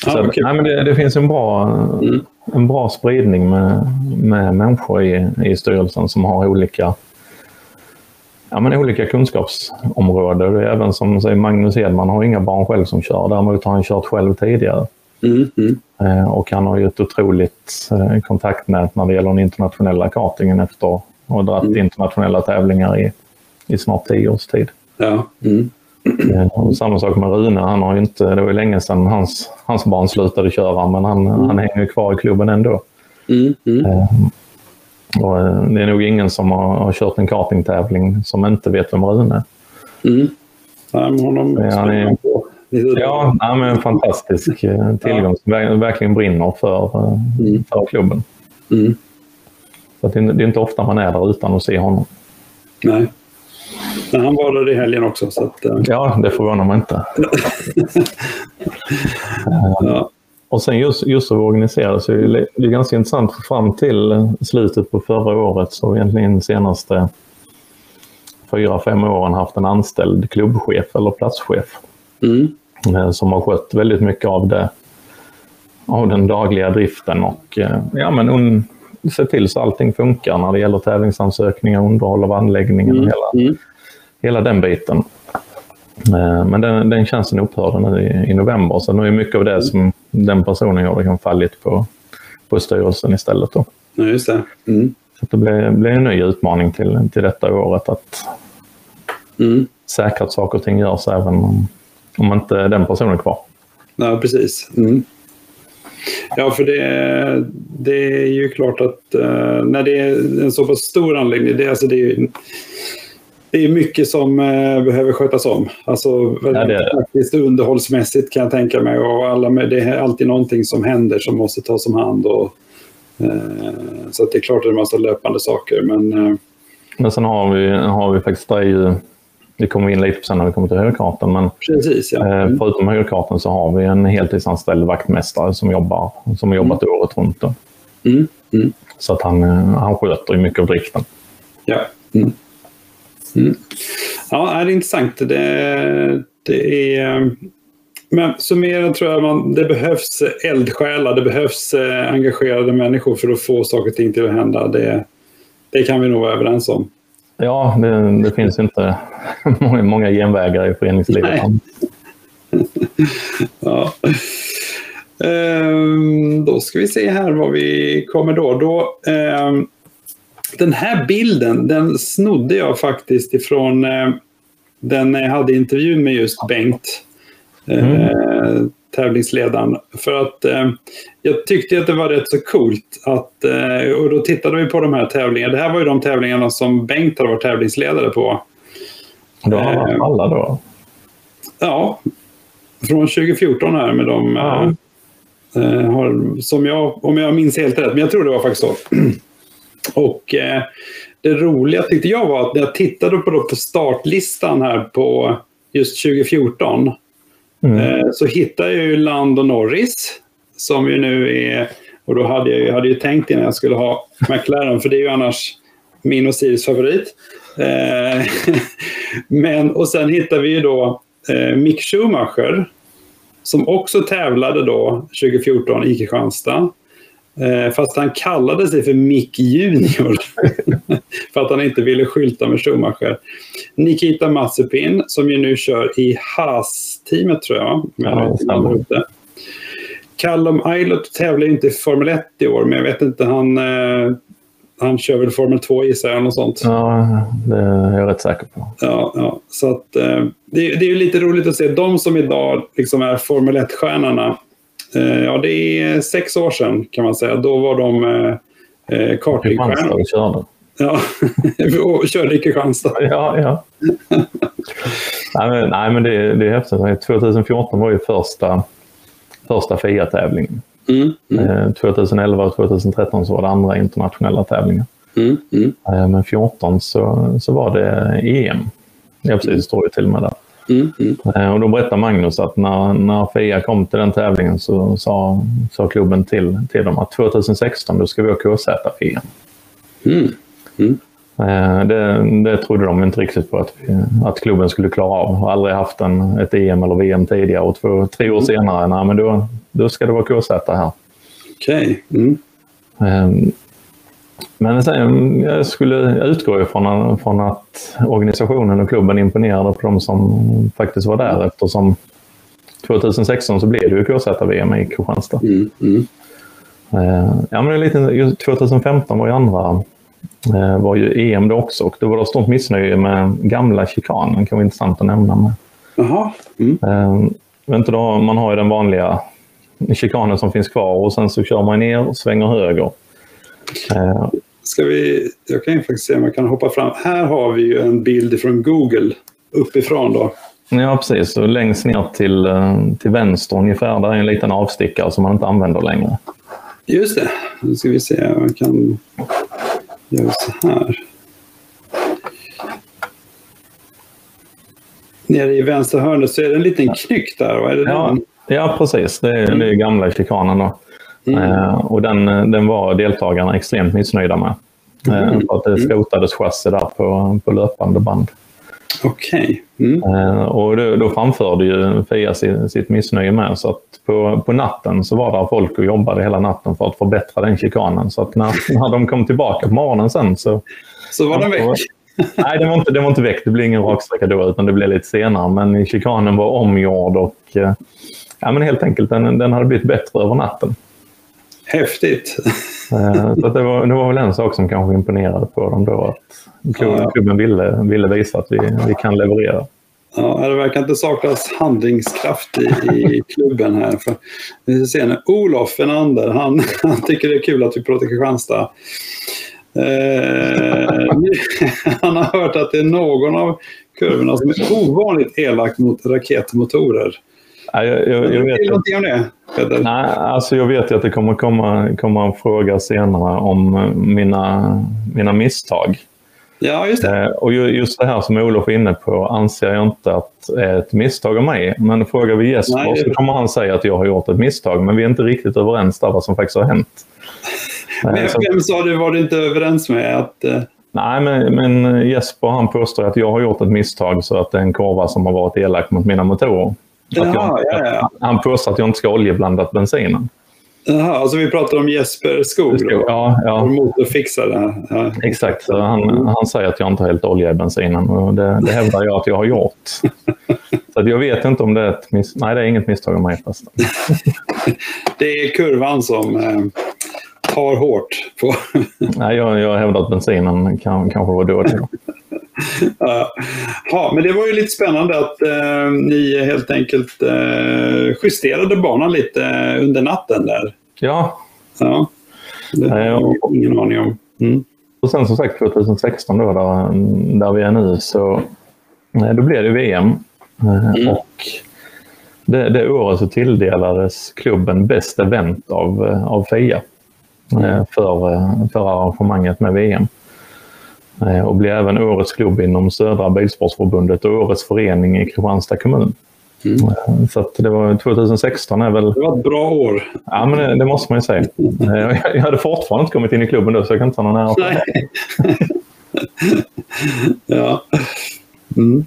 ja, okay. nej, men det, det, finns en bra, mm. en bra spridning med, med människor i, i styrelsen som har olika, ja, men olika kunskapsområden. Även som säger Magnus Edman har inga barn själv som kör. Däremot har han kört själv tidigare. Mm, mm. Eh, och han har ju ett otroligt eh, kontaktnät när det gäller den internationella kartingen efter att ha dragit mm. internationella tävlingar i, i snart tio års tid. Ja. Mm. Eh, och samma sak med Rune. Han har inte, det var ju länge sedan hans, hans barn slutade köra men han, mm. han hänger kvar i klubben ändå. Mm, mm. Eh, och eh, det är nog ingen som har, har kört en kartingtävling som inte vet vem Rune är. Mm. Nej, men honom han är, Ja, han men en fantastisk tillgång som verkligen brinner för, mm. för klubben. Mm. Så det, är inte ofta man är där utan att se honom. Nej. Men han var där i helgen också. Så att, uh... Ja, det förvånar mig inte. ja. Och sen just, just att organisera så är det, är ganska intressant. Fram till slutet på förra året så egentligen senaste fyra, fem åren haft en anställd klubbchef eller platschef. Mm. Eh, som har skött väldigt mycket av det av den dagliga driften och eh, ja, men un, se till så allting funkar när det gäller tävlingsansökningar, underhåll av anläggningen och mm. hela, mm. Hela den biten. Eh, men den, den tjänsten upphörde nu i, i november så nu är mycket av det mm. som den personen gör kan fallit på, på styrelsen istället. Då. Ja, just det. Mm. Så det blir, blir en ny utmaning till, till detta året att mm. säkra att saker och ting görs även om, om inte den personen är kvar. Ja, precis. Mm. Ja, för det, det är ju klart att uh, när det är en så pass stor anläggning, det, alltså det är det är mycket som uh, behöver skötas om. Alltså, ja, det faktiskt underhållsmässigt kan jag tänka mig. Och alla, det är alltid någonting som händer som måste tas om hand. Och, uh, så det är klart att det är en massa löpande saker. Men, men sen har vi, har vi faktiskt, det ju det kommer vi in lite på sen när vi kommer till högerkartan. Men Precis, ja. mm. förutom högerkartan så har vi en heltidsanställd vaktmästare som jobbar som har jobbat mm. året runt. Mm. Mm. Så att han, eh, han sköter mycket av driften. Ja. Mm. Ja, det är intressant. Det, det är... Men summerat tror jag man, det behövs eldsjälar, det behövs engagerade människor för att få saker och ting till att hända. Det, Det kan vi nog vara överens om. Ja, det, det finns inte *laughs* många, många genvägar i föreningslivet. *laughs* ja. Ehm, då ska vi se här vad vi kommer då. då ehm, den här bilden, den snodde jag faktiskt ifrån eh, den jag hade intervjun med just Bengt. Eh, mm. tävlingsledaren. För att eh, jag tyckte att det var rätt så coolt. Att, eh, och då tittade vi på de här tävlingarna. Det här var ju de tävlingarna som Bengt har varit tävlingsledare på. Då har han eh, alla då? Ja, från 2014 här med de... Ja. Har, som jag, om jag minns helt rätt, men jag tror det var faktiskt så. *clears throat* Och eh, det roliga tyckte jag var att när jag tittade på, då på startlistan här på just 2014 mm. eh, så hittade jag ju Lando Norris som ju nu är, och då hade jag, jag hade ju tänkt innan jag skulle ha McLaren för det är ju annars min och Siris favorit. Eh, *laughs* men, och sen hittade vi ju då Mick Schumacher som också tävlade då 2014 i Kristianstad. Eh, fast han kallade sig för Mick Junior. *laughs* för att han inte ville skylta med Schumacher. Nikita Mazepin som ju nu kör i Haas-teamet tror jag. Ja, Callum Eilert tävlar inte i Formel 1 i år, men jag vet inte, han, eh, han kör väl Formel 2 gissar jag, något sånt. Ja, det är jag rätt säker på. Ja, ja. så att, eh, det, det är ju lite roligt att se de som idag liksom är Formel 1-stjärnorna Eh, ja, det är sex år sedan kan man säga. Då var de eh, eh kartingstjärnor. Ja, *laughs* och körde i Kristianstad. Ja, ja. *laughs* nej, men, nej, men det, det är häftigt. 2014 var ju första, första FIA-tävlingen. Mm, mm. 2011 och 2013 så var det andra internationella tävlingar. Mm, mm. Men 2014 så, så var det EM. Ja, precis. Det står ju till och med där. Mm, mm. Och då berättade Magnus att när, när Fia kom till den tävlingen så sa, sa klubben till, till dem att 2016 då ska vi ha KZ-Fia. Mm. Mm. Eh, det, det trodde de inte riktigt på att, att klubben skulle klara av. Har aldrig haft en, ett EM eller VM tidigare och två, tre år mm. senare, nej, men då, då ska det vara KZ här. Okej. Okay. Men sen, jag skulle utgå ifrån från att organisationen och klubben imponerade på de som faktiskt var där eftersom 2016 så blev det ju KZ-VM i Kristianstad. Mm, mm. Eh, ja, men lite, 2015 var ju andra eh, var ju EM då också och då var det stort missnöje med gamla chikanen. Det kan vara intressant att nämna. Med. Jaha. Mm. Eh, inte då, man har ju den vanliga chikanen som finns kvar och sen så kör man ner och svänger höger. Ska vi, jag kan ju faktiskt se om jag kan hoppa fram. Här har vi ju en bild från Google uppifrån då. Ja, precis. Och längst ner till, eh, till vänster ungefär, där är en liten avstickare som man inte använder längre. Just det. Nu ska vi se om jag kan göra så här. Nere i vänstra hörnet så är det en liten knyck där. Vad är det ja, ja, precis. Det är, det är gamla chikanen då. Mm. Eh, och den, den var deltagarna extremt missnöjda med. Eh, mm. För att det skrotades chassi där på, på löpande band. Okej. Okay. Mm. Eh, och då, då framförde ju Fia sitt, sitt missnöje med. Så att på, på natten så var det folk och jobbade hela natten för att förbättra den chikanen. Så att när, *laughs* när de kom tillbaka på morgonen sen så... Så var den väck? Nej, den var, inte, den var inte väck. Det blev ingen raksträcka då, utan det blev lite senare. Men chikanen var omgjord och ja, men helt enkelt den, den hade blivit bättre över natten. Häftigt! Eh, så det, var, det var väl en sak som kanske imponerade på dem då. Att klubben, klubben ville, ville visa att vi, vi kan leverera. Ja, det verkar inte saknas handlingskraft i, i klubben här. För, vi ser nu, Olof Enander, han, han tycker det är kul att vi pratar Kristianstad. Eh, han har hört att det är någon av kurvorna som är ovanligt elak mot raketmotorer. Ja, jag, jag, jag vet någonting om det? Nej, alltså jag vet att det kommer komma, komma en fråga senare om mina, mina misstag. Ja, just det. Eh, och just det här som Olof är inne på anser jag inte att är ett misstag av mig. Men frågar vi Jesper Nej, så kommer han säga att jag har gjort ett misstag. Men vi är inte riktigt överens där vad som faktiskt har hänt. *laughs* Men vem sa du var du inte överens med? Att. Nej, men, men Jesper han påstår att jag har gjort ett misstag så att det är en korva som har varit elak mot mina motorer. Jaha, jag, ja, ja. Han påstår att jag inte ska ha oljeblandat bensinen. Jaha, alltså vi pratar om Jesper Skog då? Ja, ja. Motorfixare. Ja. Exakt, han, han säger att jag inte har hällt olja i bensinen och det, det hävdar jag att jag har gjort. Så jag vet inte om det är ett miss... Nej, det är inget misstag av mig förresten. *laughs* det är kurvan som eh, tar hårt på... Nej, jag, jag hävdar att bensinen kan, kanske var dålig. *laughs* ja, men det var ju lite spännande att eh, ni helt enkelt eh, justerade banan lite under natten där. Ja. ja. Det har jag ingen aning om. Mm. Och sen som sagt 2016 då, där, där vi är nu, så eh, då blev det VM. Eh, mm. Och det, det året så tilldelades klubben Bäst Event av, eh, av FIA. För, för arrangemanget med VM. Och blev även Årets klubb inom Södra Bilsportsförbundet och Årets förening i Kristianstad kommun. Mm. Så det var 2016 är väl... Det var ett bra år. Ja, men det, det måste man ju säga. Jag hade fortfarande inte kommit in i klubben då, så jag kan inte ta någon ära Nej. *laughs* ja. Mm.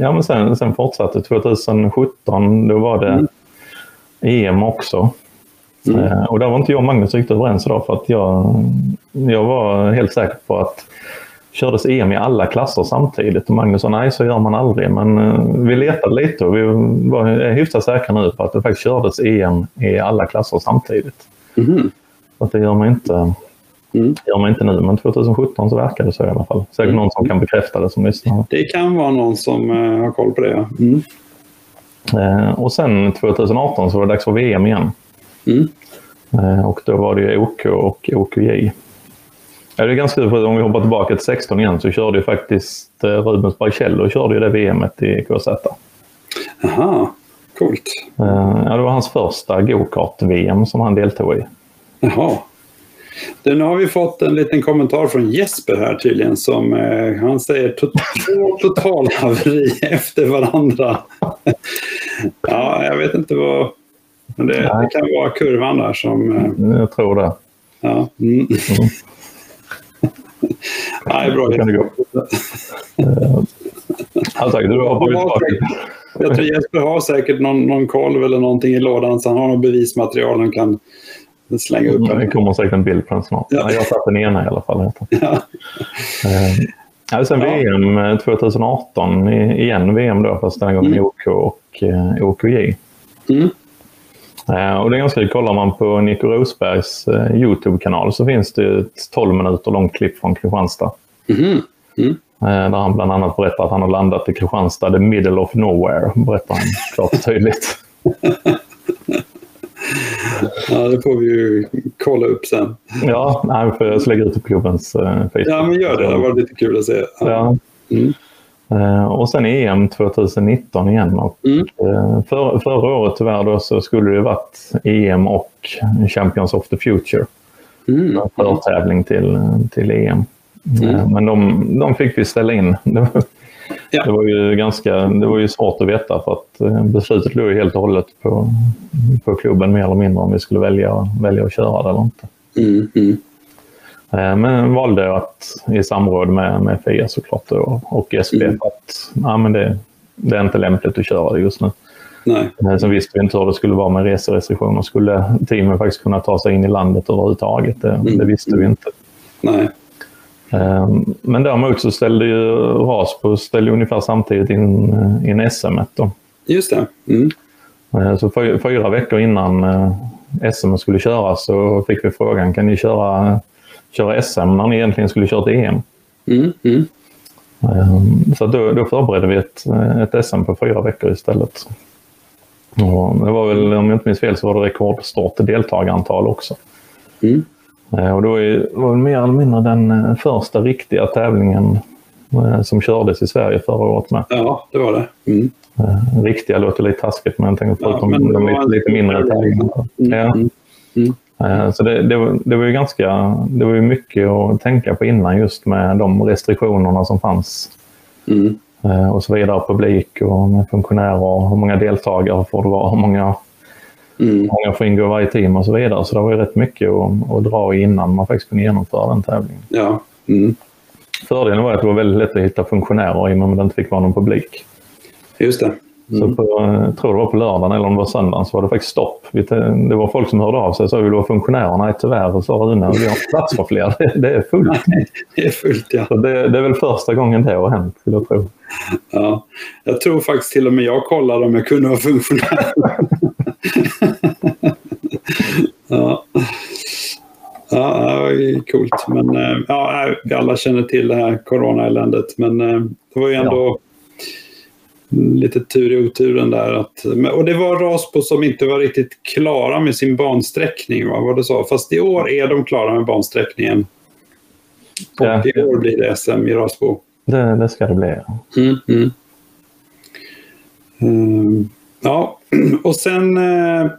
Ja, men sen, sen fortsatte 2017. Då var det mm. EM också. Mm. Och där var inte jag och Magnus riktigt överens idag för att jag, jag var helt säker på att kördes EM i alla klasser samtidigt. Och Magnus sa nej, så gör man aldrig. Men uh, vi letade lite och vi var hyfsat säkra nu på att det faktiskt kördes EM i alla klasser samtidigt. Mm. Så att det gör man inte Mm. gör man inte nu, men 2017 så verkar det så i alla fall. Säkert mm. någon som kan bekräfta det som lyssnar. Det kan vara någon som uh, har koll på det, ja. Mm. Och sen 2018 så var det dags för VM igen. Mm. Uh, och då var det OK och OKJ. Ja, det är ganska kul, för om vi hoppar tillbaka till 16 igen så körde ju faktiskt Rubens Barrichello körde ju det VMet i KZ. Jaha, coolt. Ja, det var hans första gokart-VM som han deltog i. Jaha. Du, nu har vi fått en liten kommentar från Jesper här tydligen. Som, eh, han säger två totalhaveri *laughs* efter varandra. ja, jag vet inte vad... Men det, det, kan vara kurvan där som... Eh, jag tror det. Ja. Mm. Mm. *laughs* Nej, bra. Det kan det gå. *laughs* alltså, du har jag tror Jesper har säkert någon, någon kolv eller någonting i lådan så han har något bevismaterial han kan slänga upp. Det kommer säkert en bild på den snart. Ja. Jag har satt den ena i alla fall. Ja. Eh, sen ja. VM 2018, igen VM då, fast den gången mm. OK och eh, OKJ. Mm. Eh, och det är ganska kul, kollar man på Nico Rosbergs eh, Youtube-kanal så finns det ett 12 minuter långt klipp från Kristianstad. Mm. Mm. Där han bland annat berättar att han har landat i Kristianstad, the middle of nowhere, berättar han klart och tydligt. *laughs* Ja, det får vi ju kolla upp sen. Ja, nej, för jag lägga ut på klubbens Facebook. Ja, men gör det. Det var lite kul att se. Ja. Mm. Uh, och sen EM 2019 igen. Och, mm. uh, för, förra året tyvärr då, så skulle det varit EM och Champions of the Future. Mm. Förtävling till, till EM. Mm. Men de, de fick vi ställa in. *laughs* Ja. Det, var ju ganska, det var ju svårt att veta för att eh, beslutet låg helt och hållet på, på klubben mer eller mindre om vi skulle välja, välja att köra det eller inte. Mm, mm. Eh, men valde att i samråd med, med FIA såklart och, och SP mm. att ja, men det, det är inte lämpligt att köra det just nu. Nej. Eh, sen visste vi inte hur det skulle vara med reserestriktioner. Skulle teamen faktiskt kunna ta sig in i landet överhuvudtaget? Det, mm. det visste vi inte. Nej. Ehm, men däremot så ställde ju Raspo ställde ungefär samtidigt in, eh, in SM. Då. Just det. Mm. Eh, så fyra veckor innan eh, SM skulle köras så fick vi frågan kan ni köra, köra SM när ni egentligen skulle köra till EM? Mm. Mm. Ehm, så då, då förberedde vi ett, ett SM på fyra veckor istället. Och det var väl, om jag inte minns fel, så var det rekordstort deltagarantal också. Mm. Eh, och då var det mer eller mindre den eh, första riktiga tävlingen eh, som kördes i Sverige förra året med. Ja, det var det. Mm. Riktiga låter lite taskigt men jag tänker förutom ja, de lite, lite mindre tävlingarna. Mm. Ja. Mm. Mm. Så det, det, var, det var ju ganska, det var ju mycket att tänka på innan just med de restriktionerna som fanns. Mm. Och så vidare, publik och funktionärer, hur många deltagare får det vara, hur många Mm. Många får ingå i varje team och så vidare. Så det var ju rätt mycket att, att dra innan man faktiskt kunde genomföra den tävlingen. Ja. Mm. Fördelen var att det var väldigt lätt att hitta funktionärer i och med att det inte fick vara någon publik. Just det. Mm. Så på, jag tror det var på lördagen eller om det var söndagen så var det faktiskt stopp. Det var folk som hörde av sig och sa vill du vara funktionär? Nej tyvärr, sa Rune. Vi har inte plats för fler. *laughs* Det, är fullt. *laughs* Det är fullt ja. Så det, det, är väl första gången det har hänt, vill jag tro. Ja, jag tror faktiskt till och med jag kollade om jag kunde vara funktionär. *laughs* ja. Ja, det var coolt. Men eh, ja, vi alla känner till det här coronaeländet. Men eh, det var ju ändå ja lite tur i oturen där. Att, och det var Rasbo som inte var riktigt klara med sin bansträckning, va? vad du sa. Fast i år är de klara med bansträckningen. Och ja. i år blir det SM i Rasbo. Det, det ska det bli. Mm, mm. Um, ja, *clears throat* och sen, uh,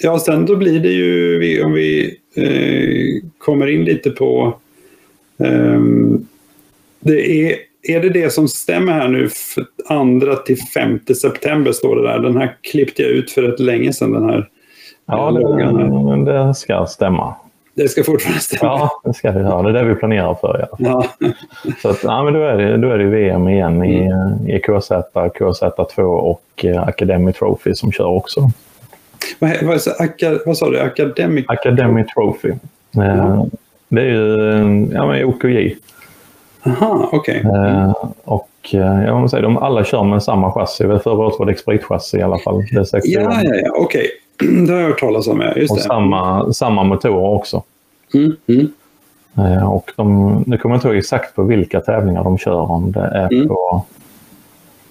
ja, sen då blir det ju, om vi uh, kommer in lite på um, det är är det det som stämmer här nu? Andra till 5 september står det där. Den här klippte jag ut för rätt länge sedan. Den här ja, det, det ska stämma. Det ska fortfarande stämma? Ja, det ska göra. Det är det vi planerar för. Ja. ja. Så att, ja, men då, är det, då är det VM igen i, mm. i KZ, KZ2 och eh, Academy Trophy som kör också. Vad, vad, vad sa du? Academic? Academy Trophy. Mm. Det är ju ja, men OKJ. Aha, okej. Okay. Eh, och eh, jag måste säga, de alla kör med samma chassi. Förra året var det Exprit-chassi i alla fall. Det är 60 ja, ja, ja, okej. Okay. *clears throat* Det har jag hört talas om. Ja. Just och det. Samma, samma motorer också. Mm, mm. Eh, och de, nu kommer jag inte ihåg exakt på vilka tävlingar de kör. Om det är mm. på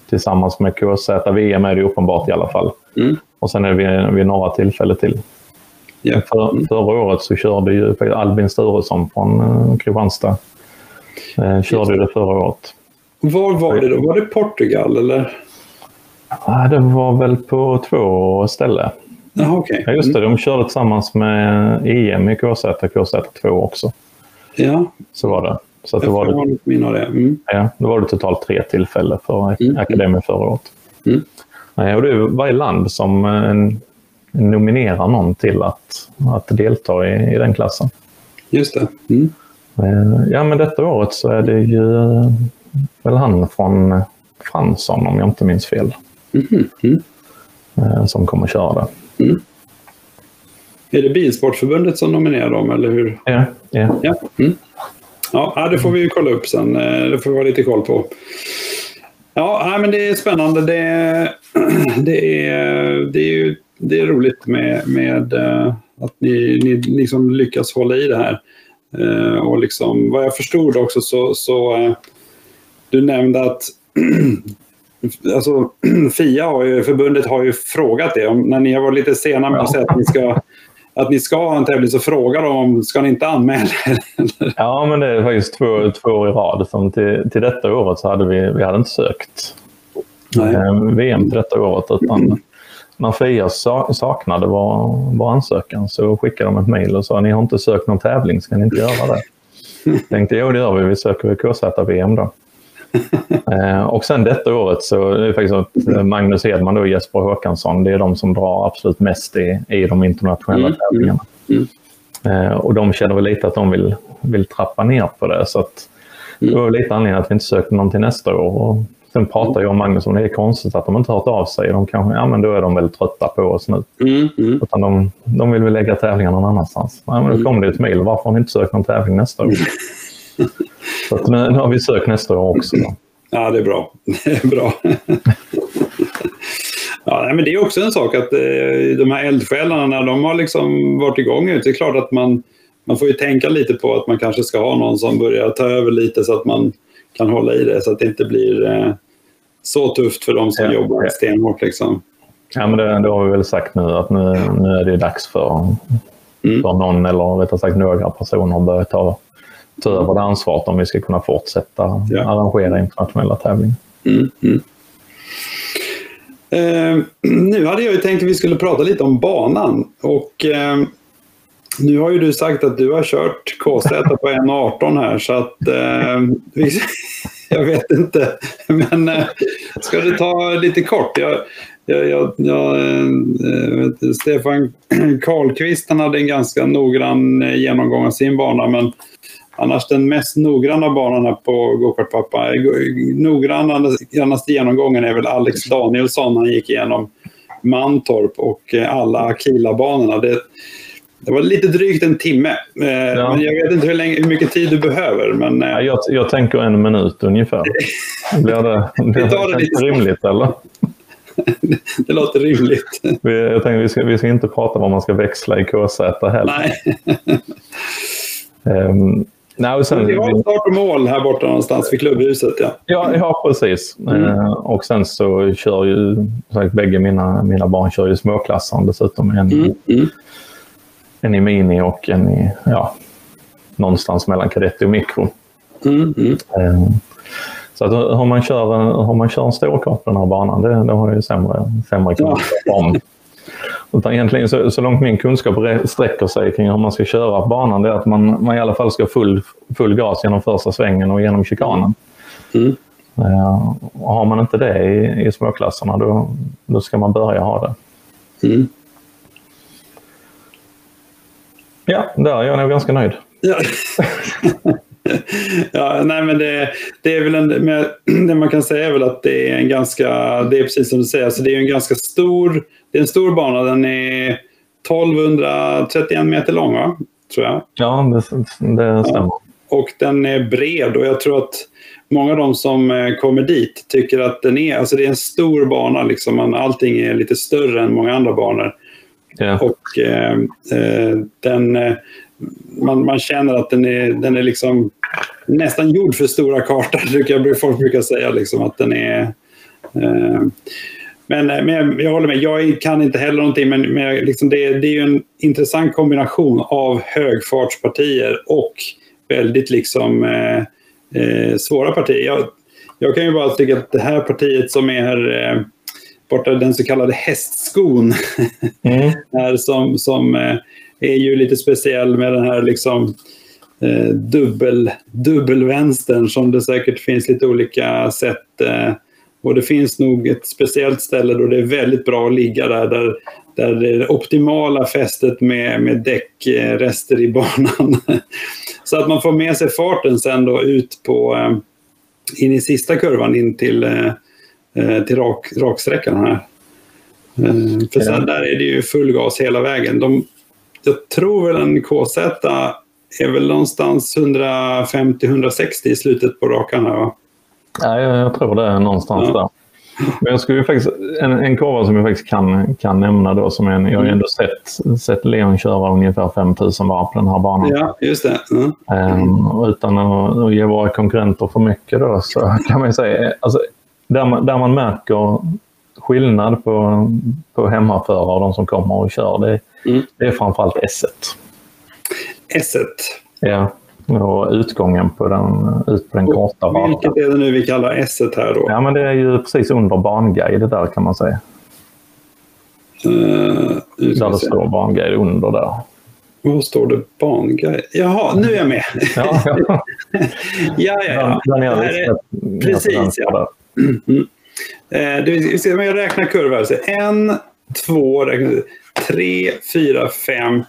tillsammans med KZ. VM är det uppenbart i alla fall. Mm. Och sen är det vid, vid några tillfällen till. Yeah. För, mm. förra året så körde ju Albin Sturesson från Kristianstad Eh, körde det förra året. Var var det då? Var det Portugal eller? Ja, det var väl på två ställen. Jaha, okay. Ja, just det. De körde tillsammans med EM i KZ och KZ2 också. Ja. Så var det. Så det var det, det. Mm. Ja, då var det totalt tre tillfällen för mm. akademin förra året. Mm. Ja, och det är varje land som en, nominerar någon till att, att delta i, i den klassen. Just det. Mm. Eh, ja, men detta året så är det ju eh, väl han från Fransson, om jag inte minns fel, mm. Mm. som kommer att köra det. Mm. Är det Bilsportförbundet som nominerar dem, eller hur? Ja. ja. ja. Mm. Ja, det får vi kolla upp sen. Det får vi ha lite koll på. Ja, men det är spännande. Det, *clears throat* det, är, det, är, det är roligt med, med att ni, ni liksom lyckas hålla i det här. Eh, och liksom, vad jag förstod också så, så eh, du nämnde att *clears throat* alltså, *clears throat* FIA, har ju, förbundet, har ju frågat det. Om, när ni har varit lite sena med att säga att ni ska att ni ska ha en tävling så frågar de om ska ni inte anmäla *laughs* Ja, men det är faktiskt två, två år i rad. Som till, till detta året så hade vi, vi hade inte sökt eh, VM till detta året. Utan när FIA saknade vår, vår ansökan så skickade de ett mejl och sa ni har inte sökt någon tävling, ska ni inte göra det? Tänkte jo det gör vi, vi söker KZ-VM då. *laughs* eh, och sen detta året så är det faktiskt så att eh, Magnus Hedman och Jesper Håkansson, det är de som drar absolut mest i, i de internationella mm, tävlingarna. Mm, mm. Eh, och de känner väl lite att de vill, vill trappa ner på det. Så att, det var lite anledningen att vi inte sökte någon till nästa år. Och Sen pratar jag och Magnus om det är konstigt att de inte har hört av sig. De kanske, ja men då är de väldigt trötta på oss nu. Mm, mm. Utan de, de vill väl lägga tävlingar någon annanstans. Ja, men då mm. kommer det ett mejl. Varför har ni inte sökt någon tävling nästa år? *laughs* Så att nu, nu har vi sökt nästa år också. Då. Ja, det är bra. *laughs* Det är bra. *laughs* ja, men det är också en sak att eh, de här eldsjälarna, när de har liksom varit igång, det är klart att man, man får ju tänka lite på att man kanske ska ha någon som börjar ta över lite så att man kan hålla i det så att det inte blir eh, så tufft för de som ja, jobbar stenhårt. Liksom. Ja, men det, det, har vi väl sagt nu att nu, nu är det dags för, mm. för någon eller rättare sagt några personer att börja ta, ta över det ansvaret om vi ska kunna fortsätta ja. arrangera internationella tävlingar. Mm, mm. Eh, *clears throat* nu hade jag tänkt att vi skulle prata lite om banan. Och eh, nu har ju du sagt att du har kört KZ på 1.18 här så att eh, *laughs* jag vet inte. Men eh, ska du ta lite kort? Jag, jag, jag, jag eh, Stefan Karlqvist han hade en ganska noggrann eh, genomgång av sin bana men annars den mest noggranna banan på Gokartpappa. Noggrannaste genomgången är väl Alex Danielsson. Han gick igenom Mantorp och eh, alla Akila-banorna. Det, det var lite drygt en timme. Eh, ja. Men jag vet inte hur, länge, hur mycket tid du behöver. Men, ja, jag, jag tänker en minut ungefär. Blir det, *laughs* blir det, det lite rimligt eller? *laughs* det låter rimligt. Jag tänkte vi ska, vi ska inte prata om vad man ska växla i KZ heller. Nej. um, *laughs* Nej, sen, vi har start och mål här borta någonstans vid klubbhuset. Ja, ja, ja precis. Mm. Uh, och sen så kör ju, sagt, bägge mina, mina barn kör ju småklassaren dessutom. En, mm. Mm. En i mini och en i, ja, någonstans mellan kadett och mikro. Mm. Uh, så att hur man kör, hur man kör en storkart på den här banan, det, det har jag ju sämre, sämre kunskap om. *laughs* Utan egentligen så, så långt min kunskap sträcker sig kring hur man ska köra på banan, det är att man, man i alla fall ska full, full gas genom första svängen och genom chikanen. Mm. Uh, har man inte det i, i småklasserna, då, då ska man börja ha det. Mm. Ja, där är jag nog ganska nöjd. Ja. *laughs* ja, nej men det, det är väl en, det man kan säga är väl att det är en ganska, det är precis som du säger, alltså det är en ganska stor, det är en stor bana. Den är 1231 meter lång va? Tror jag. Ja, det, det stämmer. Ja. Och den är bred och jag tror att många av de som eh, kommer dit tycker att den är, alltså det är en stor bana liksom. Allting är lite större än många andra banor. Yeah. Och eh, eh den, eh, man, man känner att den är, den är liksom nästan gjord för stora kartan, *laughs* brukar folk brukar säga. Liksom, att den är... Eh, men, eh, men jag, jag, håller med, jag kan inte heller någonting, men, men liksom det, det är ju en intressant kombination av högfartspartier och väldigt liksom, eh, eh, svåra partier. Jag, jag, kan ju bara tycka att det här partiet som är eh, borta, den så kallade hästskon, *laughs* mm. är som, som eh, är ju lite speciell med den här liksom, eh, dubbel, dubbelvänstern som det säkert finns lite olika sätt. Eh, och det finns nog ett speciellt ställe då det är väldigt bra att ligga där, där, där det är det optimala fästet med, med däckrester i banan. *laughs* Så att man får med sig farten sen då ut på eh, in i sista kurvan in till, eh till rak, raksträckan här. Eh, för sen där är det ju full gas hela vägen. De, jag tror väl en KZ är väl någonstans 150-160 i slutet på rakan här va? Ja, jag, jag tror det är någonstans ja. där. Men jag skulle faktiskt, en, en kurva som jag faktiskt kan, kan nämna då, som en, jag har ändå sett, sett Leon köra ungefär 5000 varv på den här banan. Ja, just det. Mm. Um, utan att, att ge våra konkurrenter för mycket då, så kan man säga, alltså, där, man, där man märker skillnad på, på hemmaförare och de som kommer och kör, det, mm. det är framförallt S1. S1? Ja, och utgången på den, ut på den korta rakan. Vilket är det nu vi kallar S1 här då? Ja, men det är ju precis under banguide där kan man säga. Uh, där det står banguide under där. Var står det banguide? Jaha, nu är jag med. ja, ja. *laughs* ja, ja, ja. Den, den är, precis, ja. Mm. Eh, vi ska räkna kurvor. En, två, tre, fyra, fem,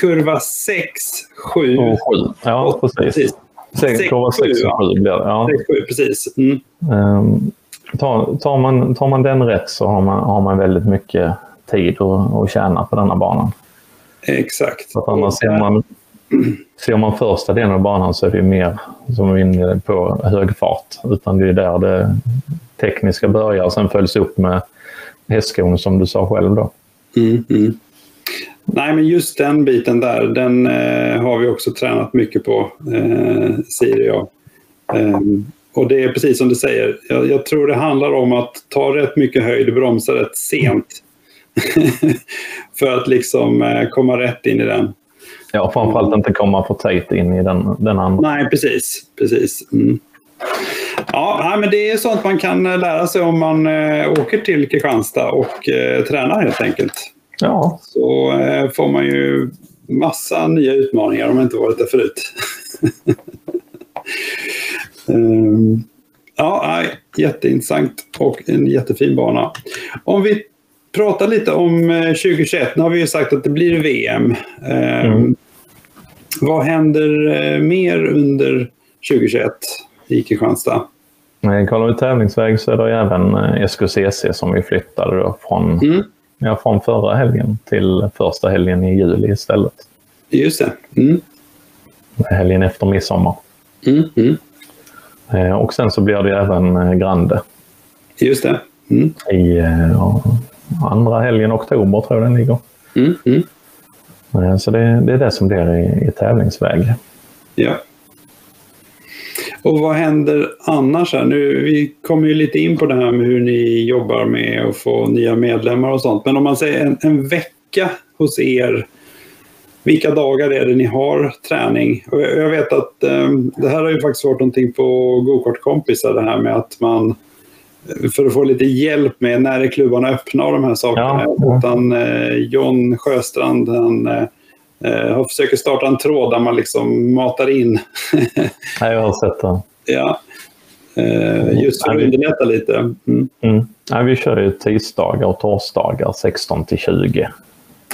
kurva sex, sju. Och sju. Ja, åtta, precis. precis. Sex, kurva sex och sju blir det. Ja. Sex, sju, precis. Mm. Um, tar, tar, man, tar man den rätt så har man, har man väldigt mycket tid att, att tjäna på denna banan. Exakt. Så att annars ser man, *clears throat* ser man första delen av banan så är det mer som är inne på hög fart. Utan det är där det tekniska börjar och sen följs upp med hästskon som du sa själv då. Mm, mm. Nej, men just den biten där, den eh, har vi också tränat mycket på, eh, Siri och jag. Eh, och det är precis som du säger, jag, jag, tror det handlar om att ta rätt mycket höjd och bromsa rätt sent. *laughs* för att liksom eh, komma rätt in i den. Ja, framförallt inte komma för tajt in i den, den andra. Nej, precis. precis. Mm. Ja, men det är sånt man kan eh, lära sig om man eh, åker till Kristianstad och eh, tränar helt enkelt. Ja. Så får man ju massa nya utmaningar om man inte varit där förut. um, *laughs* ja, jätteintressant och en jättefin bana. Om vi pratar lite om 2021. Nu har vi ju sagt att det blir VM. Um, mm. Vad händer eh, mer under 2021 i Kristianstad? Kollar vi tävlingsväg så är det även eh, SKCC som vi flyttade då från, mm. ja, från förra helgen till första helgen i juli istället. Just det. Mm. Helgen efter midsommar. Mm. Mm. Eh, och sen så blir det även Grande. Just det. Mm. I ja, andra helgen oktober tror jag den ligger. Eh, så det, det, är det som blir i, i tävlingsväg. Ja. Och vad händer annars? Här? Nu, vi kommer ju lite in på det här med hur ni jobbar med att få nya medlemmar och sånt. Men om man säger en, en vecka hos er, vilka dagar är det ni har träning? Och jag vet att eh, det här har ju faktiskt varit någonting på gokartkompisar det här med att man för att få lite hjälp med när är klubbarna öppna och de här sakerna. Ja, ja. Utan, eh, John Sjöstrand han, eh, eh, försöker starta en tråd där man liksom matar in. *laughs* ja, jag har sett det. Ja. Eh, just för att underlätta lite. Mm. Mm. Ja, vi kör ju tisdagar och torsdagar 16 till 20.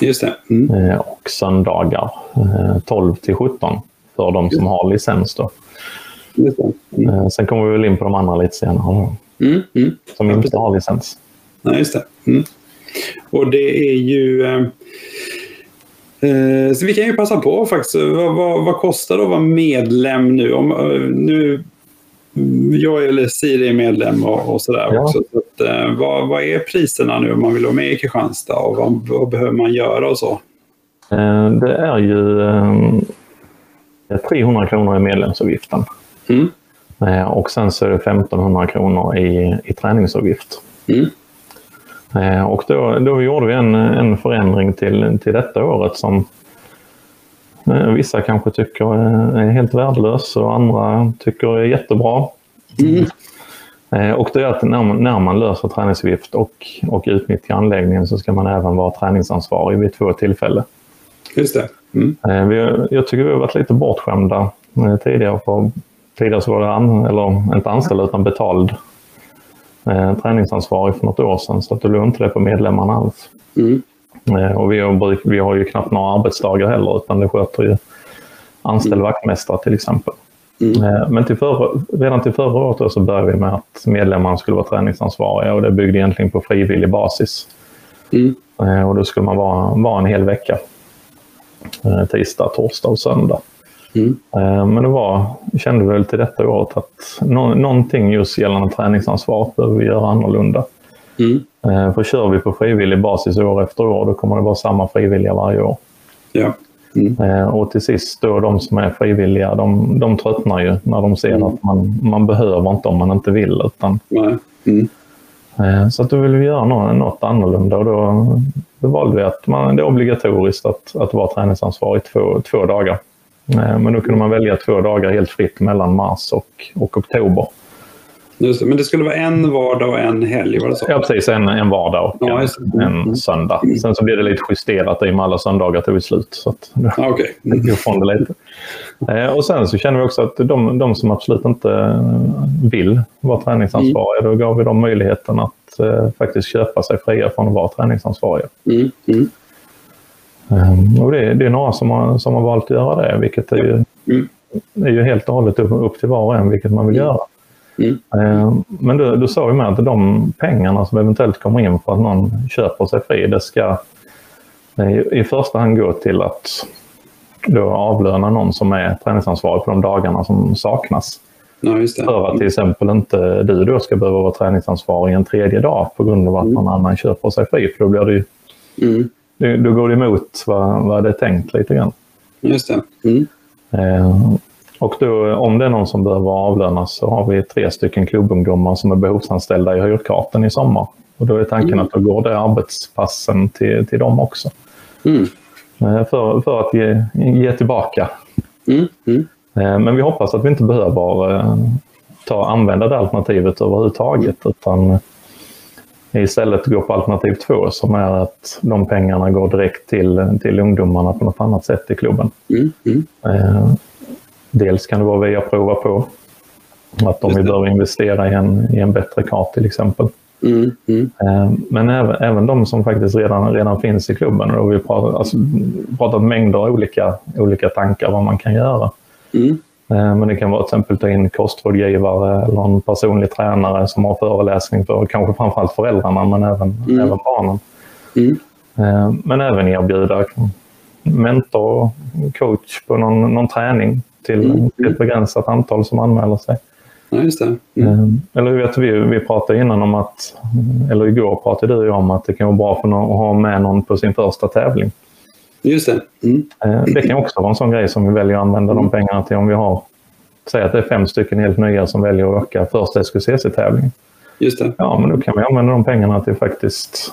Just det. Mm. Eh, och söndagar 12 till 17 för de som har licens. Då. Mm. Sen kommer vi väl in på de andra lite senare. Mm. Mm. Som inte har licens. Nej, just det. Mm. Och det är ju... Eh, så vi kan ju passa på faktiskt. Vad, vad, vad kostar det att vara medlem nu? Om, eh, nu jag eller Siri är medlem och, och sådär ja. också. Så att, eh, vad, vad är priserna nu om man vill vara med i Kristianstad och vad, vad behöver man göra och så? Det är ju 300 kronor i medlemsavgiften. Mm. Och sen så är det 1500 kronor i, i träningsavgift. Mm. Eh, och då, då gjorde vi en, en förändring till, till detta året som eh, vissa kanske tycker är helt värdelös och andra tycker är jättebra. Mm. Eh, och det är att när man, när man löser träningsavgift och, och utnyttjar anläggningen så ska man även vara träningsansvarig vid två tillfällen. Just det. Mm. Vi, jag tycker vi har varit lite bortskämda tidigare. För tidigare så var det, an, eller inte anställd utan betald eh, träningsansvarig för något år sedan så att det låg inte det på medlemmarna alls. Mm. Eh, och vi har, vi har ju knappt några arbetsdagar heller utan det sköter ju anställd mm. vaktmästare till exempel. Mm. Eh, men till förra, redan till förra året så började vi med att medlemmarna skulle vara träningsansvariga och det byggde egentligen på frivillig basis. Mm. Eh, och då skulle man vara, vara en hel vecka. Eh, tisdag, torsdag och söndag. Mm. Eh, men det var, kände väl till detta året att no, någonting just gällande träningsansvar behöver vi göra annorlunda. Mm. Eh, för kör vi på frivillig basis år efter år då kommer det vara samma frivilliga varje år. Ja. Mm. Eh, och till sist då de som är frivilliga de, de tröttnar ju när de ser mm. att man, man behöver inte om man inte vill. Utan, mm. Så att då vill vi göra något, något annorlunda och då, då valde vi att man, det är obligatoriskt att, att vara träningsansvarig två, två dagar. Eh, men då kunde man välja två dagar helt fritt mellan mars och, och oktober. Just men det skulle vara en vardag och en helg? Var det så? Ja, precis. En, en vardag och ja, en, en mm. söndag. Sen så blir det lite justerat i och med alla söndagar tog slut. Så att, ah, okay. *laughs* ifrån det lite. Eh, och sen så känner vi också att de, de som absolut inte vill vara träningsansvariga, mm. då gav vi dem möjligheten att eh, faktiskt köpa sig fria från att vara träningsansvariga. Mm. Mm. Um, och det, det, är några som har, som har valt att göra det, vilket är ju, mm. är ju helt och hållet upp, upp till var och en vilket man vill mm. göra. Mm. Um, men du, du sa ju med att de pengarna som eventuellt kommer in för att någon köper sig fri, det ska i, i första hand gå till att då avlöna någon som är träningsansvarig på de dagarna som saknas. Ja, för att till exempel inte du då ska behöva vara träningsansvarig en tredje dag på grund av att mm. någon annan köper sig fri. För då blir det ju mm det, då går det emot vad, vad det är tänkt lite grann. Just det. Mm. Eh, och då, om det är någon som behöver avlönas så har vi tre stycken klubbungdomar som är behovsanställda i hyrkarten i sommar. Och då är tanken mm. att då går det arbetspassen till, till dem också. Mm. Eh, för, för att ge, ge tillbaka. Mm. mm. Eh, men vi hoppas att vi inte behöver eh, ta, använda det alternativet överhuvudtaget. Utan istället gå på alternativ två som är att de pengarna går direkt till, till ungdomarna på något annat sätt i klubben. Mm, mm. Eh, dels kan det vara via prova på. Att de vi behöver investera i en, i en bättre kart till exempel. Mm, mm. Eh, men även, även de som faktiskt redan, redan finns i klubben. Och vi har pratat, alltså, pratat mängder olika, olika tankar vad man kan göra. Eh, men det kan vara till exempel ta in kostrådgivare eller en personlig tränare som har föreläsning för kanske framförallt föräldrarna men även, mm. även barnen. Mm. Eh, men även erbjuda mentor coach på någon, någon träning till mm. ett begränsat antal som anmäler sig. Ja, just det. Mm. Eller vet vi, vi pratade innan om att, eller igår pratade du om att det kan vara bra för någon att ha med någon på sin första tävling. Just det. Mm. Det kan också vara en sån grej som vi väljer att använda de pengarna till om vi har, säg att det är fem stycken helt nya som väljer att åka första SKCC-tävlingen. Just det. Ja, men då kan vi använda de pengarna till faktiskt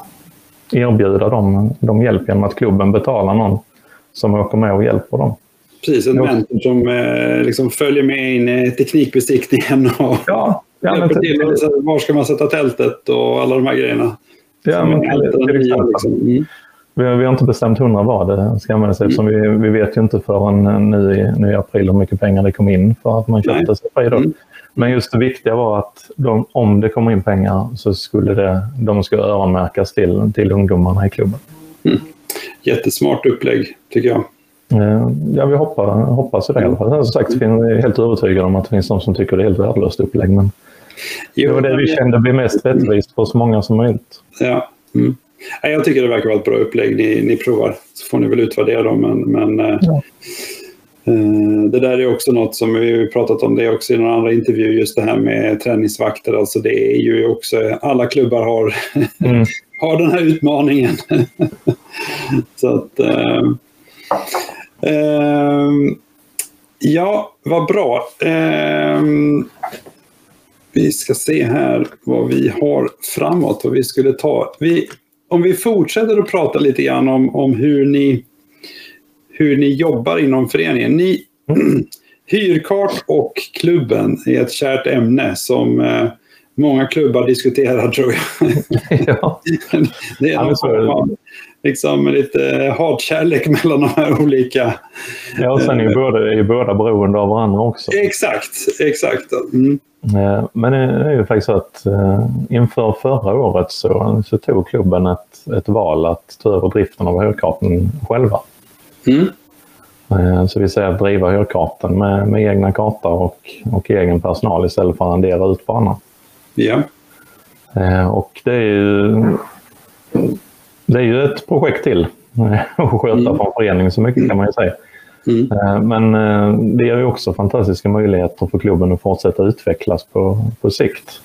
erbjuda dem, dem hjälp genom att klubben betalar någon som åker med och hjälper dem. Precis, en mentor som eh, liksom följer med in i teknikbesiktningen och ja, ja, *laughs* hjälper till. Var ska man sätta tältet och alla de här grejerna. Ja, men, till, till liksom. Mm. vi, har, vi har inte bestämt hundra vad det ska användas mm. vi, vi vet ju inte förrän nu i, nu i april hur mycket pengar det kom in för att man köpte sig. Mm. Men just det viktiga var att de, om det kommer in pengar så skulle det, de ska öronmärkas till, till ungdomarna i klubben. Mm. Jättesmart upplägg tycker jag. Eh, ja, vi hoppas, hoppas det i alla fall. Som sagt, jag är helt övertygad om att det finns de som tycker det är helt värdelöst upplägg. Men jo, det var det vi kände blir mest rättvist för så många som möjligt. Ja. Mm. Jag tycker det verkar vara ett bra upplägg ni, ni provar. Så får ni väl utvärdera dem. Men, men eh, ja. eh, det där är också något som vi pratat om det också i några andra intervjuer. Just det här med träningsvakter. Alltså det är ju också, alla klubbar har, *laughs* mm. har den här utmaningen. *laughs* så att... Eh, Uh, ja, vad bra. Uh, vi ska se här vad vi har framåt, vad vi skulle ta. Vi, om vi fortsätter att prata lite grann om, om hur, ni, hur ni jobbar inom föreningen. Ni, mm. *clears throat* Hyrkart och klubben är ett kärt ämne som eh, många klubbar diskuterar *laughs* tror jag. *laughs* Ja. *laughs* det är någon form av liksom lite hatkärlek mellan de här olika... Ja, och sen är ju båda, är båda beroende av varandra också. Exakt, exakt. Mm. Eh, men det är ju faktiskt så att eh, inför förra året så, så tog klubben ett, ett val att ta över driften av hörkarten själva. Mm. Eh, så vi säger att driva hörkarten med, med egna kartor och, och egen personal istället för att arrendera ut banan. Ja. Och det är ju det är ju ett projekt till *laughs* att sköta mm. från föreningen så mycket kan man ju säga. Mm. Eh, men eh, det ger ju också fantastiska möjligheter för klubben att fortsätta utvecklas på, på sikt.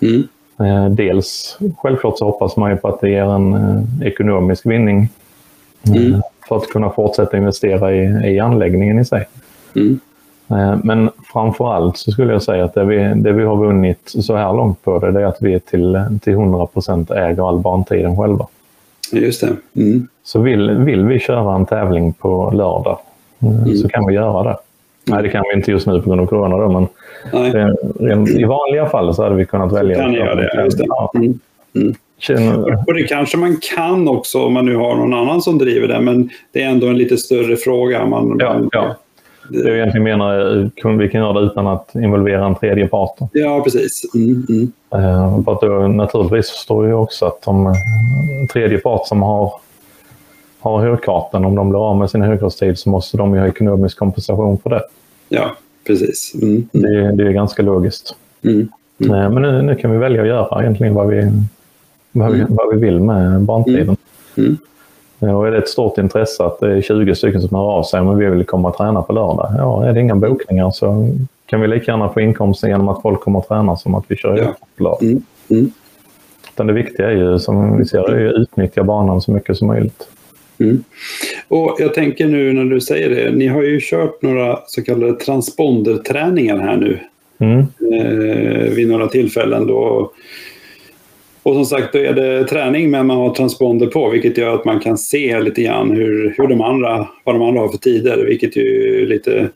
Mm. Eh, dels, självklart så hoppas man ju på att det ger en ekonomisk vinning mm. för att kunna fortsätta investera i, i anläggningen i sig. Mm. Men framför allt så skulle jag säga att det vi, det vi har vunnit så här långt på det, det är att vi till, till 100% äger all bantiden själva. Just det. Mm. Så vill, vill vi köra en tävling på lördag eh, mm. så kan vi göra det. Nej, det kan vi inte just nu på grund av corona. Då, men det, I vanliga fall så hade vi kunnat välja. Kan göra det, just det. Ja. Mm. Mm. Och det kanske man kan också om man nu har någon annan som driver det, men det är ändå en lite större fråga. Man, ja, man, ja. Det jag egentligen menar eh, vi kan göra det utan att involvera en tredje part. Ja, precis. Mm, mm. Uh, då, naturligtvis står ju också att om uh, tredje part som har, har högkartan, om de blir av med sin högkartstid så måste de ju ha ekonomisk kompensation för det. Ja, precis. Mm, mm. det, det, är ganska logiskt. Mm, mm. Uh, men nu, nu, kan vi välja att göra egentligen vad vi, vad vi, vad vi vill med barntiden. Och är det ett stort intresse att det är 20 stycken som hör av sig men vi vill komma och träna på lördag. Ja, är det inga bokningar så kan vi lika gärna få inkomsten genom att folk kommer och tränar som att vi kör ja. på lördag. Mm. Mm. det viktiga är ju, som vi ser, är att utnyttja banan så mycket som möjligt. Mm. Och jag tänker nu när du säger det, ni har ju kört några så kallade transponderträningar här nu. Mm. Eh, vid några tillfällen då och som sagt, då är det träning men man har transponder på vilket gör att man kan se lite grann hur, hur de andra, vad de andra har för tider. Vilket ju är lite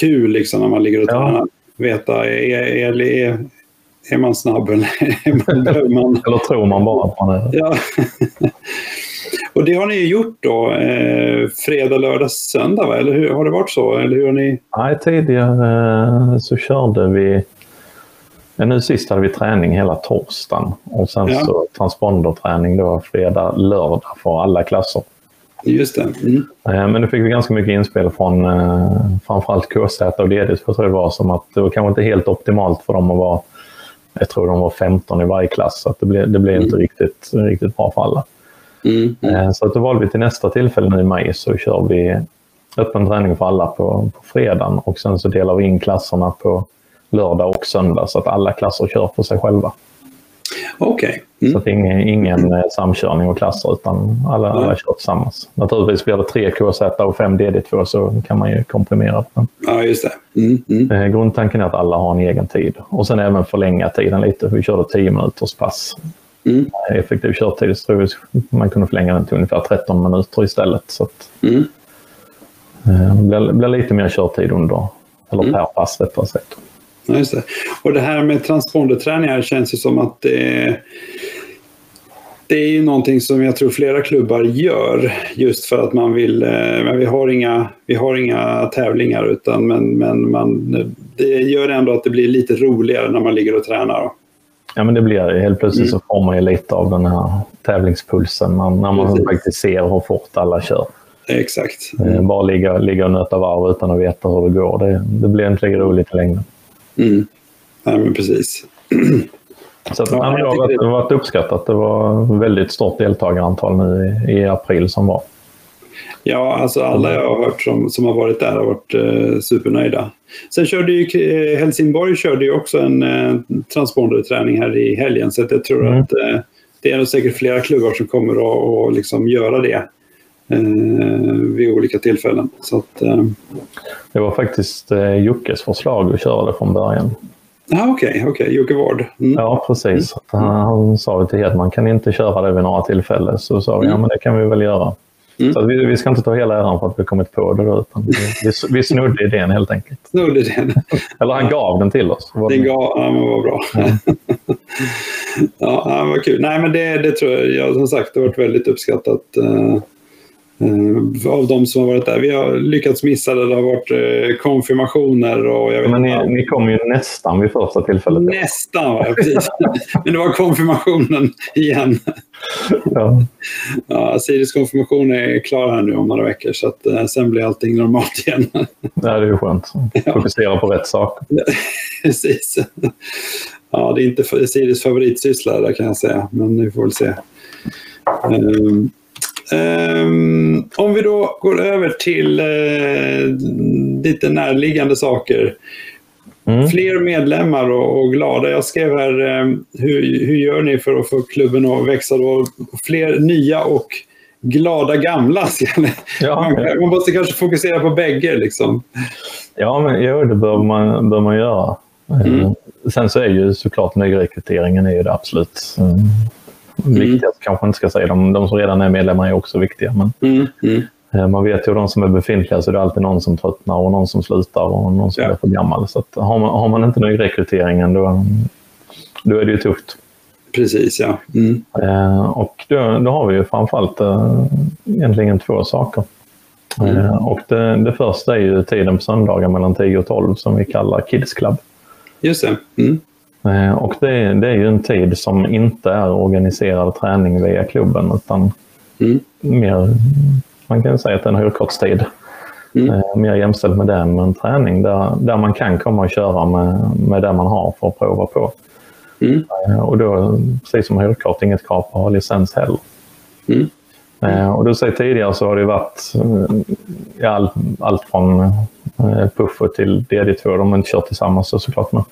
kul liksom när man ligger och tränar. Ja. Veta, är, är, är, är man snabb eller *laughs* man... eller tror man bara att man är Ja. och det har ni gjort då, eh, fredag, lördag, söndag, va? eller hur, har det varit så? Eller hur har ni... Nej, tidigare eh, så körde vi nu sist hade vi träning hela torsdagen och sen ja. så transponderträning då fredag, lördag för alla klasser. Just det. Mm. Eh, men nu fick vi ganska mycket inspel från eh, framförallt KZ och DD för det var som att det var kanske inte helt optimalt för dem att vara, jag tror de var 15 i varje klass, så att det blev, det blev mm. inte riktigt, riktigt bra för alla. Mm. mm. Så att då valde vi till nästa tillfälle nu i maj så kör vi öppen träning för alla på, på fredagen och sen så delar vi in klasserna på lördag och söndag så att alla klasser kör för sig själva. Okej. Okay. Mm. Så att ingen, ingen eh, samkörning och klasser utan alla, mm. alla kör tillsammans. Naturligtvis blir det tre KZ och fem DD2 så kan man ju komprimera. Men ja, just det. Mm. Mm. Eh, grundtanken är att alla har en egen tid och sen även förlänga tiden lite. Vi körde 10 minuters pass. Mm. Eh, effektiv körtid så tror vi man kunde förlänga den till ungefär 13 minuter istället. Så att, mm. det blir, blir, lite mer körtid under, eller mm. per pass rättare sagt. Ja, just det. Och det här med transponderträningar känns ju som att det, det är ju någonting som jag tror flera klubbar gör just för att man vill, eh, men vi har inga, vi har inga tävlingar utan men, men man, det gör ändå att det blir lite roligare när man ligger och tränar. Ja men det blir det. Helt plötsligt mm. så får man ju lite av den här tävlingspulsen när, när man Precis. faktiskt ser hur fort alla kör. Exakt. Mm. Bara ligga, ligga och nöta varv utan att veta hur det går. Det, det blir inte lika roligt i längden. Mm. Nej, men precis. Så att, ja, det, har det varit uppskattat. Det var väldigt stort deltagarantal nu i, i april som var. Ja, alltså alla jag har hört som, som har varit där har varit eh, supernöjda. Sen körde ju eh, Helsingborg körde ju också en eh, transponderträning här i helgen så jag tror mm. att eh, det är nog säkert flera klubbar som kommer att och liksom göra det eh, vid olika tillfällen. Så att, eh, det var faktiskt eh, Jockes förslag att köra det från början. Ah, Okej, okay, okay. Jocke Ward. Mm. Ja, precis. Mm. Han, han sa till att man kan inte köra det vid några tillfällen. Så sa vi, mm. ja men det kan vi väl göra. Mm. Så vi, vi, ska inte ta hela äran för att vi kommit på det utan vi, vi, vi snodde idén helt enkelt. Snodde idén. *laughs* Eller han gav den till oss. Den gav, ja men vad bra. Ja. *laughs* ja, vad kul. Nej men det, det tror jag, ja, som sagt, det har varit väldigt uppskattat. Uh, av de som har varit där. Vi har lyckats missa det. Det har varit uh, konfirmationer och jag vet Men ni, ni kom ju nästan vid första tillfället. Nästan, ja, precis. *laughs* Men det var konfirmationen igen. ja. ja Siris konfirmation är klar här nu om några veckor så att, uh, sen blir allting normalt igen. ja, *laughs* det är ju skönt. Fokusera ja. på rätt sak. *laughs* precis. Ja, det är inte Siris favoritsyssla där kan jag säga, men vi får väl se. Um, Um, om vi då går över till uh, lite närliggande saker. Mm. Fler medlemmar och, och, glada. Jag skrev här, um, hur, hur gör ni för att få klubben att växa? Då? Fler nya och glada gamla. *laughs* Ja, man, man, måste kanske fokusera på bägge. Liksom. Ja, men, jo, det bör man, bör man göra. Mm. Uh, sen så är ju såklart nyrekryteringen är ju det absolut mm mm. viktigast kanske inte ska säga. De, de som redan är medlemmar är också viktiga. Men mm. Mm. Eh, man vet ju de som är befintliga så är det alltid någon som tröttnar och någon som slutar och någon som ja. är för gammal. Så har, man, har man inte nyrekryteringen då, då är det ju tufft. Precis, ja. Mm. Eh, och då, då, har vi ju framförallt eh, egentligen två saker. Mm. Eh, och det, det, första är ju tiden på söndagar mellan 10 och 12 som vi kallar Kids Club. Just det. Mm. Eh, och det, det, är ju en tid som inte är organiserad träning via klubben utan mm. mer, man kan säga att det är en hyrkortstid. Mm. Eh, mer jämställt med den, men en träning där, där man kan komma och köra med, med det man har för att prova på. Mm. Eh, och då, precis som hyrkort, inget krav på att ha licens heller. Mm. Och du säger tidigare så har det varit ja, allt, allt från Puffo till DD2. De har inte kört tillsammans såklart. Men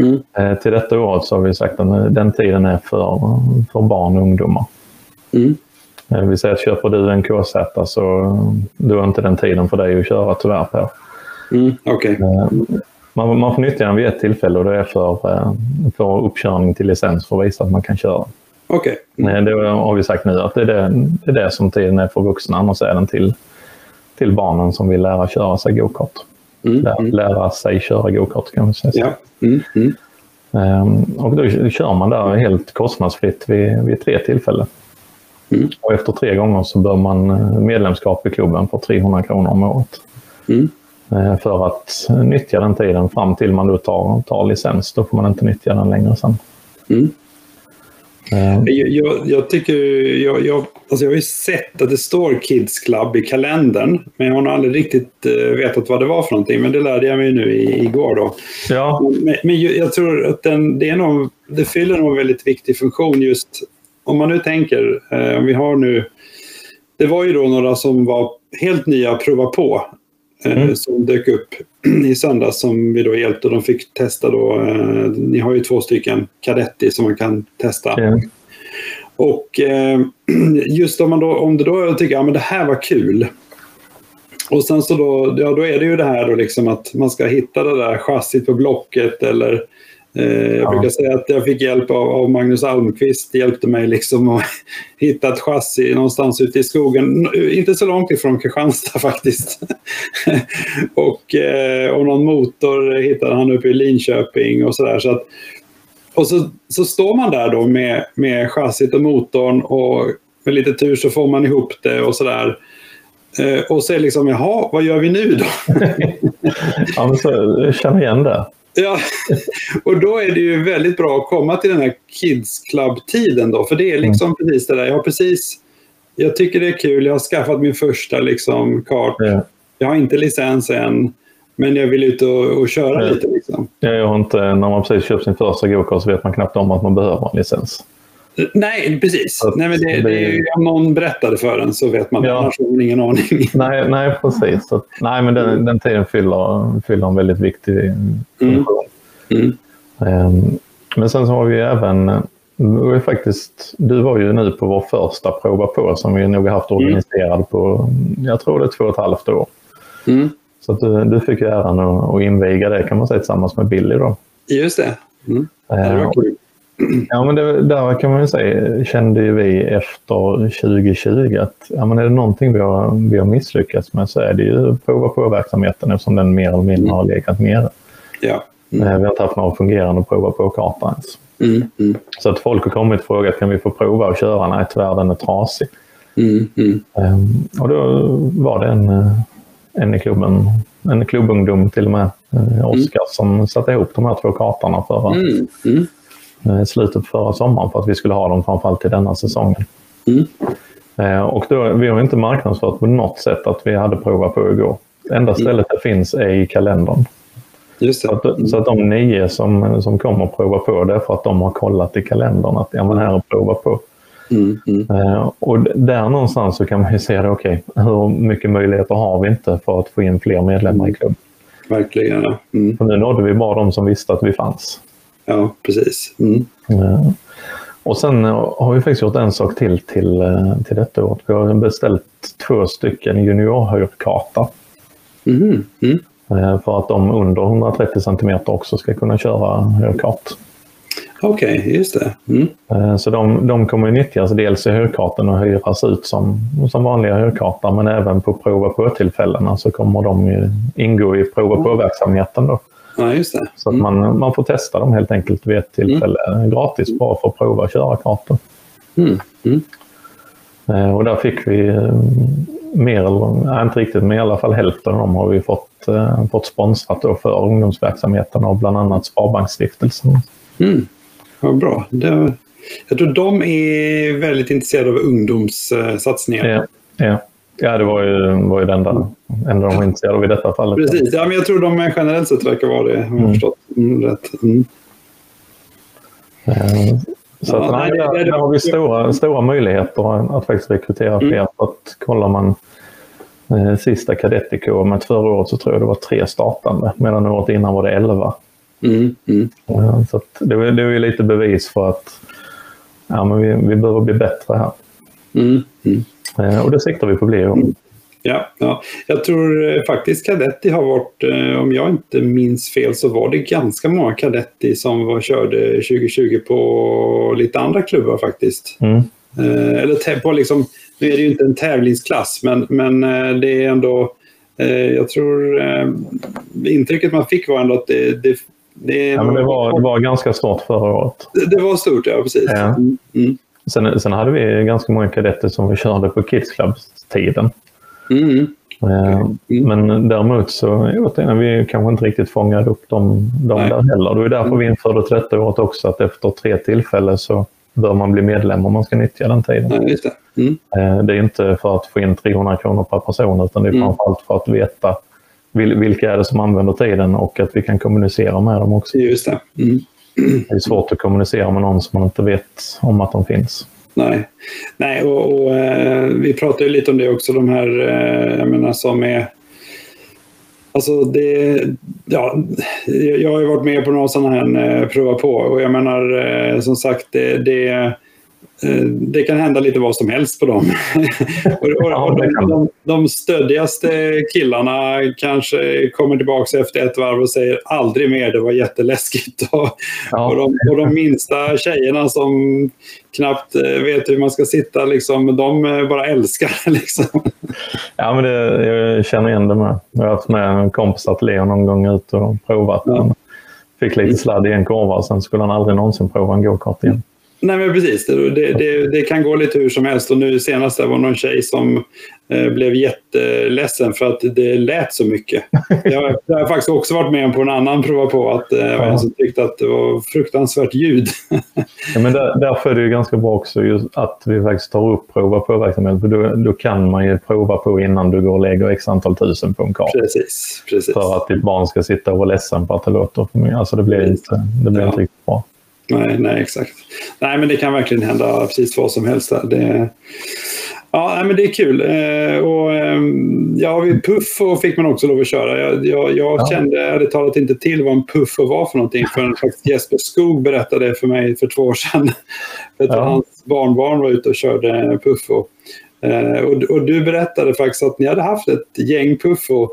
Mm. Eh, till detta året så har vi sagt att den tiden är för, för barn och ungdomar. Mm. Eh, vi säger att köper du en KZ så då är inte den tiden för dig att köra tyvärr på. Mm, okay. Eh, man, man får nyttja den vid ett tillfälle och det är för, för uppkörning till licens för att visa att man kan köra. Okay. Mm. Det har vi sagt nu att det är det, det är det som tiden är för vuxna, annars är den till, till barnen som vill lära köra sig gokart. Mm, lära, mm. lära sig köra gokart kan man säga. Ja. Mm, mm. Um, och då kör man där helt kostnadsfritt vid, vid tre tillfällen. Mm. Och efter tre gånger så bör man eh, medlemskap i klubben för 300 kronor om året. Eh, för att nyttja den tiden fram till man då tar, tar licens. Då får man inte nyttja den längre sen. Uh. Jag, jag, tycker, jag, jag, alltså jag har ju sett att det står Kids Club i kalendern. Men jag har nog aldrig riktigt uh, vetat vad det var för någonting. Men det lärde jag mig nu i, igår. Då. Ja. Men, men jag tror att den, det, är nog, det fyller nog en väldigt viktig funktion just om man nu tänker, uh, om vi har nu det var ju då några som var helt nya att prova på Eh, mm. som dök upp *clears throat* i söndags som vi då hjälpte. De fick testa då, eh, ni har ju två stycken Cadetti som man kan testa. Mm. Och eh, *clears throat* just om, man då, om det då tycker att ja, det här var kul. Och sen så då, ja, då är det ju det här då liksom att man ska hitta det där chassit på Blocket eller jag brukar säga att jag fick hjälp av, av Magnus Almqvist. hjälpte mig liksom att *laughs* hitta ett chassi någonstans ute i skogen. Inte så långt ifrån Kristianstad *laughs* faktiskt. *laughs* och, eh, och någon motor hittade han uppe i Linköping och sådär. Så och så, så står man där då med, med chassit och motorn och med lite tur så får man ihop det och sådär. Eh, och så är liksom, jaha, vad gör vi nu då? ja, men så, jag känner igen det. Ja, och då är det ju väldigt bra att komma till den här Kids Club-tiden då. För det är liksom mm. precis det där. Jag har precis... Jag tycker det är kul. Jag har skaffat min första liksom, kart. Ja. Jag har inte licens än. Men jag vill ut och, och köra ja. lite. Liksom. Ja, jag har inte, när man precis köpt sin första gokart så vet man knappt om att man behöver en licens. Nej, precis. Nej, men det, det, är, om någon berättade för en så vet man. Ja. Annars har man ingen aning. *laughs* Nej, nej precis. Så, nej, men den, den tiden fyller, fyller en väldigt viktig funktion. Mm. Mm. Men sen så har vi även var faktiskt, du var ju nu på vår första prova på som vi nog har haft mm. organiserad på, jag tror det är två och ett halvt år. Mm. Så att du, du fick ju äran att, att inviga det kan man säga tillsammans med Billy då. Just det. Mm. det var ehm, kul. Ja, men det, där kan man ju säga, kände ju vi efter 2020 att ja, men är det någonting vi har, vi har misslyckats med så är det ju prova på-verksamheten eftersom den mer eller mindre har legat nere. Ja. Mm. Vi har inte haft någon fungerande prova på-karta ens. Mm. Mm. Så att folk har kommit och frågat kan vi få prova att köra? Nej, tyvärr den är trasig. Mm. Um, och då var det en, en i klubben, en klubbungdom till och med, eh, Oskar, som satte ihop de här två kartorna förra, Eh, slutet på förra sommaren för att vi skulle ha dem framförallt till denna säsongen. Mm. Eh, och då, vi har inte marknadsfört på något sätt att vi hade provat på igår. Enda mm. stället mm. det finns är i kalendern. Så att, mm. så, att, de nio som, som kommer att prova på det är för att de har kollat i kalendern att ja, men här är prova på. Mm, mm. Uh, och där någonstans så kan man ju se det, okej, okay, hur mycket möjligheter har vi inte för att få in fler medlemmar i klubben? Verkligen, ja. Mm. nu nådde vi bara de som visste att vi fanns. Ja, precis. Mm. Ja. Och sen har vi faktiskt gjort en sak till till, eh, till detta år. Vi har beställt två stycken juniorhöjdkarta. Mm. Mm. Eh, för att de under 130 cm också ska kunna köra högkart. Okej, okay, just det. Mm. Eh, så de, de kommer att nyttjas dels i högkarten och hyras ut som, som vanliga högkartar men även på prova på-tillfällena så kommer de ingå i prova på-verksamheten. Då. Ja, just det. Så att mm. man, man får testa dem helt enkelt vid ett tillfälle mm. gratis bara för att prova att köra kartan. Mm. Mm. Eh, och där fick vi eh, mer, eller inte riktigt, men i alla fall hälften av dem har vi fått, eh, fått sponsrat då för ungdomsverksamheten av bland annat Sparbanksstiftelsen. Mm. Ja, bra. Det, jag tror de är väldigt intresserade av ungdomssatsningar. Ja, ja. Ja, det var ju, var ju det enda, enda de var intresserade av i detta fallet. Precis, ja, men jag tror de generellt sett verkar vara det, om jag mm. förstått mm, rätt. Mm. Eh, så ja, att, nej, där, där, har vi stora, stora möjligheter att faktiskt rekrytera mm. fler. För att kollar man eh, sista kadettikåret förra året så tror jag det var tre startande, medan året innan var det elva. Mm. Mm. Ja, så det, det är ju lite bevis för att ja, men vi, vi behöver bli bättre här. Mm. Mm. Eh, och det siktar vi på i år. Ja, ja, jag tror eh, faktiskt Kadetti har varit, eh, om jag inte minns fel, så var det ganska många Kadetti som var, körde 2020 på lite andra klubbar faktiskt. Mm. Eller på liksom, nu är det ju inte en tävlingsklass, men, men det är ändå, jag tror intrycket man fick var ändå att det, det det, ja, men det, var, det var ganska stort förra året. Det, det var stort, ja precis. Ja. Mm. Mm. Sen, sen hade vi ganska många kadetter som vi körde på Kids Club-tiden. Mm. Mm. Men däremot så återigen, vi kanske inte riktigt fångade upp dem, dem där heller. Det är därför vi införde 30 året också, att efter tre tillfällen så bör man bli medlem om man ska nyttja den tiden. Ja, det. Mm. det är inte för att få in 300 kronor per person utan det är mm. framförallt för att veta vilka är det som använder tiden och att vi kan kommunicera med dem också. Just det. Mm. Det är svårt att kommunicera med någon som man inte vet om att de finns. Nej, Nej och, och eh, vi pratade ju lite om det också, de här eh, jag menar, som är Alltså det, ja, jag har ju varit med på några sådana här eh, prova på och jag menar som sagt det, det det kan hända lite vad som helst på dem. *laughs* och, de, de, stöddigaste killarna kanske kommer tillbaka efter ett varv och säger aldrig mer, det var jätteläskigt. *laughs* Och, ja. och, de, och de minsta tjejerna som knappt eh, vet hur man ska sitta, liksom, de eh, bara älskar *laughs* liksom. Ja, men det, jag känner igen det med. Jag har haft med en kompis att Leo någon gång ut och provat. Ja. Fick lite sladd i en kurva och sen skulle han aldrig någonsin prova en gokart igen. Nej men precis, det, det, det, kan gå lite hur som helst och nu senast det var någon tjej som eh, blev jätteledsen för att det lät så mycket. *laughs* Jag, jag har faktiskt också varit med på en annan prova på att eh, ja. en som tyckte att det var fruktansvärt ljud. *laughs* ja, men där, därför är det ju ganska bra också att vi faktiskt tar upp prova på-verksamhet för då, då kan man ju prova på innan du går och lägger x antal tusen på en karta. Precis, precis. För att ditt barn ska sitta och vara ledsen på att det låter för mycket. Alltså det blir, inte, det blir ja. inte riktigt bra. Nej, nej, exakt. Nej, men det kan verkligen hända precis vad som helst. Där. Det, ja, men det är kul. Eh, och, eh, ja, Puffo fick man också lov att köra. Jag, jag, jag ja. kände ärligt talat inte till vad en Puffo var för någonting förrän Jesper Skog berättade för mig för två år sedan. *laughs* För att ja. hans barnbarn var ute och körde Puffo. Eh, och, och, du berättade faktiskt att ni hade haft ett gäng Puffo.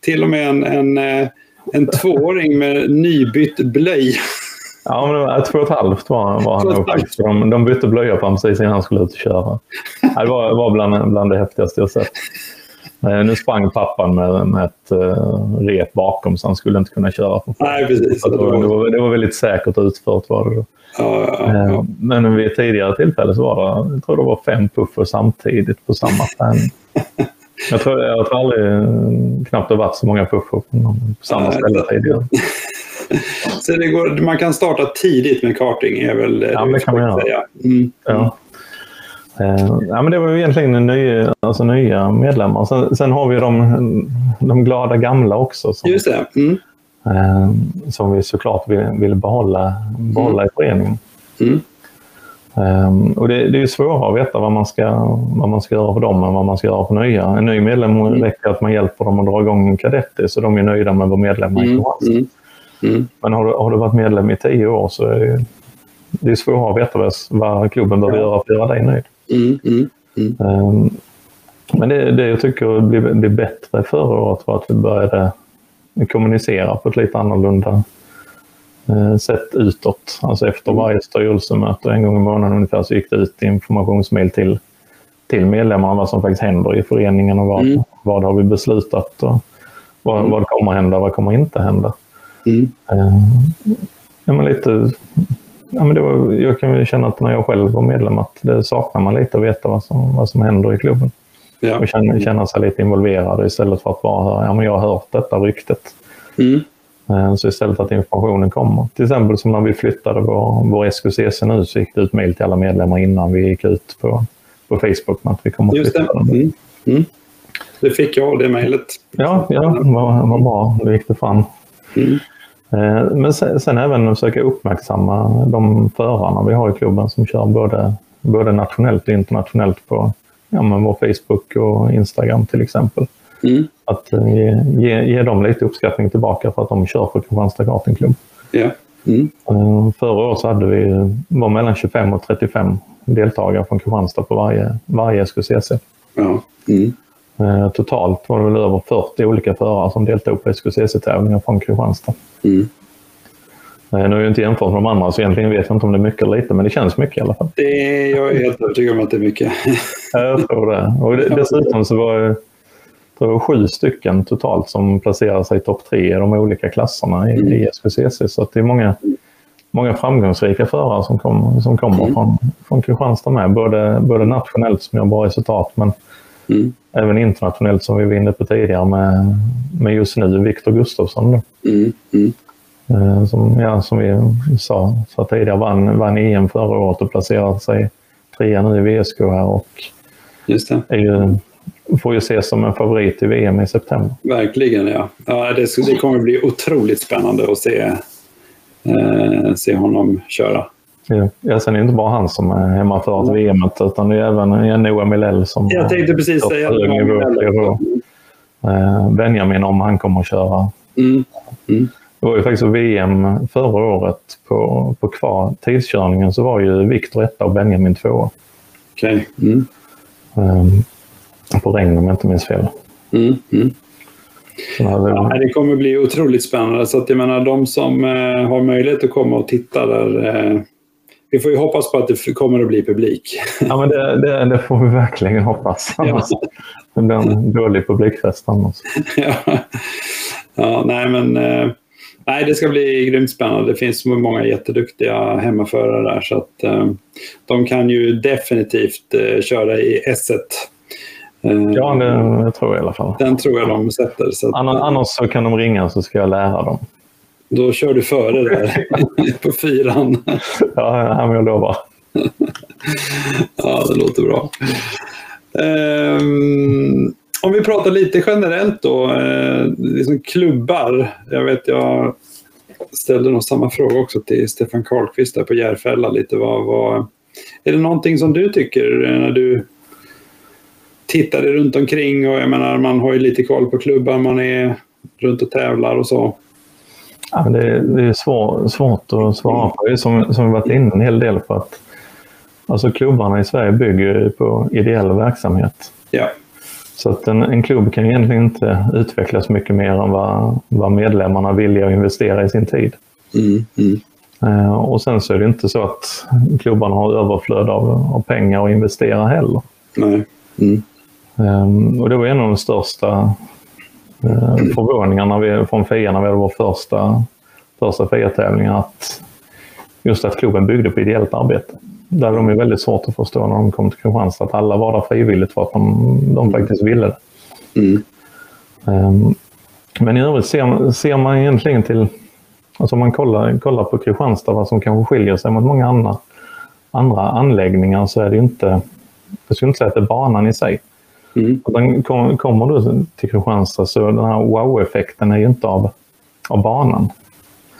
Till och med en, en, eh, en tvååring med nybytt blöja. *laughs* Ja, men det var två och ett halvt var, var han nog De, de bytte blöja på honom precis innan han skulle ut och köra. Det var, var bland, bland det häftigaste jag sett. Nu sprang pappan med, med ett uh, rep bakom så han skulle inte kunna köra. Nej, precis. Det var, det, var, det var väldigt säkert utfört. Var det då. Ja, ja, ja. Eh, men vid ett tidigare tillfälle så var det, jag tror det var fem puffer samtidigt på samma träning. *laughs* Jag tror, jag tror aldrig, knappt det varit så många puffer på samma ställe tidigare. *laughs* Så det går, man kan starta tidigt med karting är väl ja, det, kan man göra. Säga. Mm. Ja. Uh, ja, men det var ju egentligen nya, alltså nya medlemmar. Sen, sen har vi de, de glada gamla också. Som, Just det. Mm. Uh, som vi såklart vill, vill behålla, behålla mm. i föreningen. Mm. Um, och det, det är svårare att veta vad man, ska, vad man ska göra för dem än vad man ska göra för nya. En ny medlem mm. räcker att man hjälper dem att dra igång en kadetti så de är nöjda med att vara medlemmar mm. i Kristianstad. Mm. Men har du, har du varit medlem i tio år så är det, det är svårare att veta vad, klubben behöver ja. göra för att göra dig nöjd. Um, men det, det jag tycker blev, blev bättre förra året var att vi började kommunicera på ett lite annorlunda eh, sätt utåt. Alltså efter varje styrelsemöte en gång i månaden ungefär så gick det ut informationsmail till, till medlemmarna vad som faktiskt händer i föreningen och vad, mm. vad har vi beslutat och vad, vad kommer hända och vad kommer inte hända. Mm. Uh, ja, men lite, ja, men det var, jag kan ju känna att när jag själv var medlem att det saknar man lite att veta vad som, vad som händer i klubben. Ja. Och känna, känna sig lite involverad istället för att bara höra ja, men jag har hört detta ryktet. Mm. Uh, så istället för att informationen kommer. Till exempel som när vi flyttade vår, vår SQCC nu så gick det ut mejl till alla medlemmar innan vi gick ut på, på Facebook med att vi kommer att flytta. Det. Mm. Mm. det fick jag, det mejlet. Ja, ja vad, vad bra. Då gick det fram. Mm. Men sen, sen även försöka uppmärksamma de förarna vi har i klubben som kör både, både nationellt och internationellt på ja, men vår Facebook och Instagram till exempel. Mm. Att eh, ge, ge, ge, dem lite uppskattning tillbaka för att de kör för Kristianstad kartingklubb. Yeah. Mm. Eh, förra året så hade vi var mellan 25 och 35 deltagare från Kristianstad på varje, varje SQCC. Ja. Mm. Eh, totalt var det väl över 40 olika förare som deltog på SKCC-tävlingar från Kristianstad. Mm. Eh, nu har jag inte jämfört med de andra så egentligen vet jag inte om det är mycket eller lite men det känns mycket i alla fall. Det, jag är helt övertygad om att det är mycket. *laughs* jag tror det. Och dessutom så var det, var sju stycken totalt som placerade sig i topp tre i de olika klasserna i, mm. i SKCC. Så det är många, många framgångsrika förare som, kom, som kommer mm. från, från Kristianstad med. Både, både nationellt som gör bra resultat men Mm. Även internationellt som vi var inne på tidigare med, med just nu Viktor Gustafsson. Mm. Mm. Eh, som, ja, som vi sa, sa tidigare vann, vann EM förra året och placerade sig trea nu i VSK här och. Är ju, får ju ses som en favorit i VM i september. Verkligen ja. ja det, det kommer bli otroligt spännande att se, eh, se honom köra. Ja, sen är det inte bara han som är hemma för att VM utan det är även Noah Milell som Jag tänkte precis säga det. Eh, Benjamin om han kommer att köra. Mm. Mm. Det var ju faktiskt VM förra året på, på kvar tidskörningen så var ju Viktor etta och Benjamin tvåa. Okej. Okay. Mm. Um, på regn om jag inte minns fel. Mm. Mm. Ja, det kommer bli otroligt spännande. Så att jag menar, de som eh, har möjlighet att komma och titta där. Eh, vi får ju hoppas på att det kommer att bli publik. *laughs* Ja, men det, det, det får vi verkligen hoppas. Annars ja. *laughs* det blir en dålig publikfest annars. ja. ja, nej men... Eh, nej, det ska bli grymt spännande. Det finns många jätteduktiga hemmaförare där. Så att, eh, de kan ju definitivt eh, köra i S1 Eh, ja, det, det, tror jag i alla fall. Den tror jag de sätter. Att, annars så kan de ringa så ska jag lära dem. Då kör du före där *laughs* på fyran. ja, men jag lovar. *laughs* ja, det låter bra. Um, om vi pratar lite generellt då, eh, liksom klubbar. Jag vet, jag ställde nog samma fråga också till Stefan Karlqvist där på Järfälla. Lite vad, vad, är det någonting som du tycker när du tittade runt omkring och jag menar man har ju lite koll på klubbar man är runt och tävlar och så. Ja, det, det är svår, svårt att svara på. Det är som, som vi varit inne en hel del på att alltså klubbarna i Sverige bygger på ideell verksamhet. Ja. Så att en, en klubb kan egentligen inte utvecklas mycket mer än vad, vad medlemmarna vill att investera i sin tid. Mm, mm. Uh, och sen så är det inte så att klubbarna har överflöd av, av pengar att investera heller. Nej. Mm. Um, och det var en av de största uh, förvåningarna vi, från FIA när vi hade vår första, första FIA-tävling att just att klubben byggde på ideellt arbete. Där de är väldigt svårt att förstå när de kom till Kristianstad att alla var där frivilligt för att de, de mm. faktiskt ville det. Mm. Um, men i övrigt ser, ser man egentligen till, alltså om man kollar, kollar på Kristianstad, vad som kanske skiljer sig mot många andra, andra anläggningar så är det inte, jag skulle inte säga att det är banan i sig. Mm. Den kom, kommer du till Kristianstad så den här wow-effekten är ju inte av, av banan.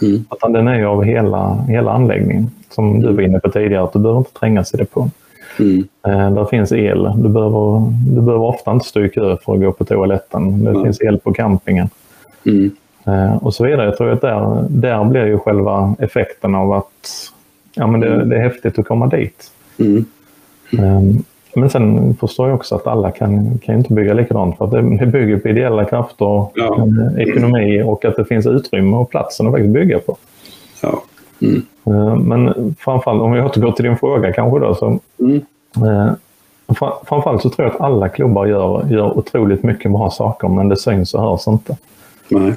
Mm. Utan den är ju av hela, hela anläggningen. Som du var inne på tidigare, att du behöver inte trängas i depån. Mm. Eh, där finns el. Du behöver, du behöver ofta inte stå i kö för att gå på toaletten. Det mm. finns el på campingen. Mm. Eh, och så vidare. Jag tror att där, där blir ju själva effekten av att ja, men det, det är häftigt att komma dit. Mm. Men sen förstår jag också att alla kan, kan inte bygga likadant för att det, bygger på ideella krafter, ja. Eh, ekonomi och att det finns utrymme och platsen att faktiskt bygga på. Ja. Mm. Eh, men framförallt, om vi återgår till din fråga kanske då. Så, mm. eh, framförallt så tror jag att alla klubbar gör, gör otroligt mycket bra saker men det syns och hörs inte. Nej.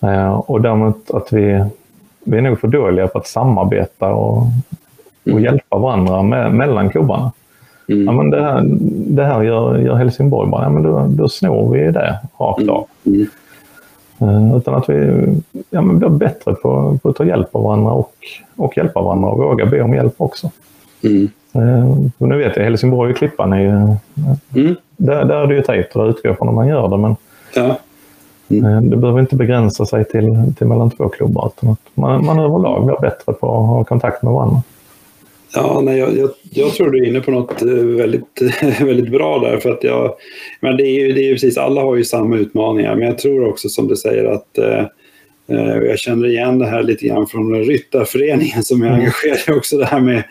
Eh, och däremot att vi, vi är nog för dåliga på att samarbeta och, och mm. hjälpa varandra med, mellan klubbarna. Mm. Ja, men det, här, det här gör, gör Helsingborg bara, ja, men då, då snor vi det rakt mm. av. Mm. Uh, utan att vi ja, men blir bättre på, på att ta hjälp av varandra och, och hjälpa varandra och våga be om hjälp också. Mm. Uh, nu vet jag, Helsingborg och Klippan är ju... Mm. Där, där är det ju tajt och där utgår från att man gör det. Men ja. mm. uh, det behöver inte begränsa sig till, till mellan två klubbar. Utan att man, man överlag blir bättre på att ha kontakt med varandra. Ja, nej, jag, jag, jag, tror du är inne på något eh, väldigt, *laughs* väldigt bra där. För att jag, men det, är ju, det är precis, alla har ju samma utmaningar. Men jag tror också som du säger att eh, eh jag känner igen det här lite grann från Ryttarföreningen som är mm. engagerad mm. också. Det här med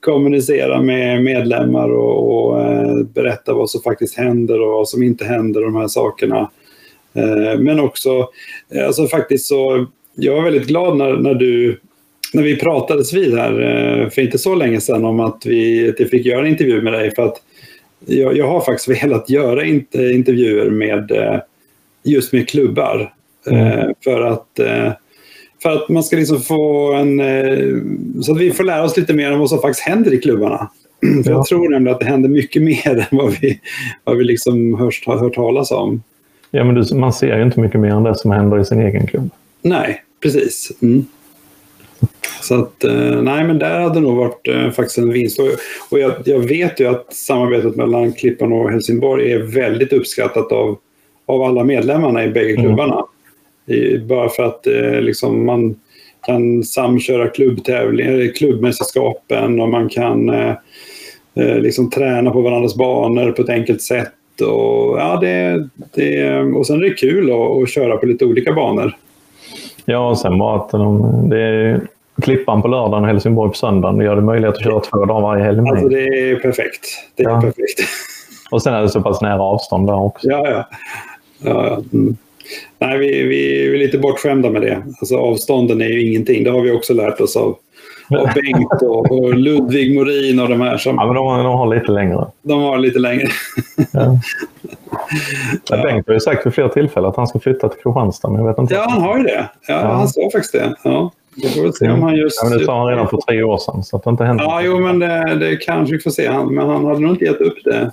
kommunicera med medlemmar och, och eh, berätta vad som faktiskt händer och vad som inte händer och de här sakerna. Eh, men också, alltså faktiskt så, jag är väldigt glad när, när du när vi pratades vid här eh, för inte så länge sedan om att vi att fick göra en intervju med dig. För att jag, jag har faktiskt velat göra intervjuer med eh, just med klubbar. Eh, mm. För att för att man ska liksom få en... Så att vi får lära oss lite mer om vad som faktiskt händer i klubbarna. *clears throat* För Jag tror nämligen att det händer mycket mer *laughs* än vad vi, vad vi liksom hört, har hört talas om. Ja, men du, man ser ju inte mycket mer än det som händer i sin egen klubb. Nej, precis. Mm. Så att, eh, nej men där hade nog varit eh, faktiskt en vinst. Och, jag, jag, vet ju att samarbetet mellan Klippan och Helsingborg är väldigt uppskattat av, av alla medlemmarna i bägge mm. klubbarna. I, bara för att eh, liksom man kan samköra klubbtävlingar, klubbmästerskapen och man kan eh, liksom träna på varandras banor på ett enkelt sätt. Och, ja, det, det, och sen är det kul att, att köra på lite olika banor. Ja, och sen de, det är Klippan på lördagen och Helsingborg på söndagen. Det gör det möjligt att köra två dagar varje helg. Alltså det är perfekt. Det är ja. perfekt. Och sen är det så pass nära avstånd där också. Ja, ja. ja mm. Nej, vi, vi är lite bortskämda med det. Alltså, avstånden är ju ingenting. Det har vi också lärt oss av, av *laughs* Bengt och, och Ludvig Morin och de här. Som, ja, men de, de har lite längre. De har lite längre. Ja. *laughs* ja. Bengt har ju sagt vid flera tillfällen att han ska flytta till Kristianstad. Men jag vet inte. Ja, han har ju det. Ja, ja. Han sa faktiskt det. Ja. Vi får väl se om han just... Ja, men det sa han redan för tre år sedan. Så att det inte hänt ja, jo, men det, det kanske vi får se. Han, men han hade nog inte gett upp det.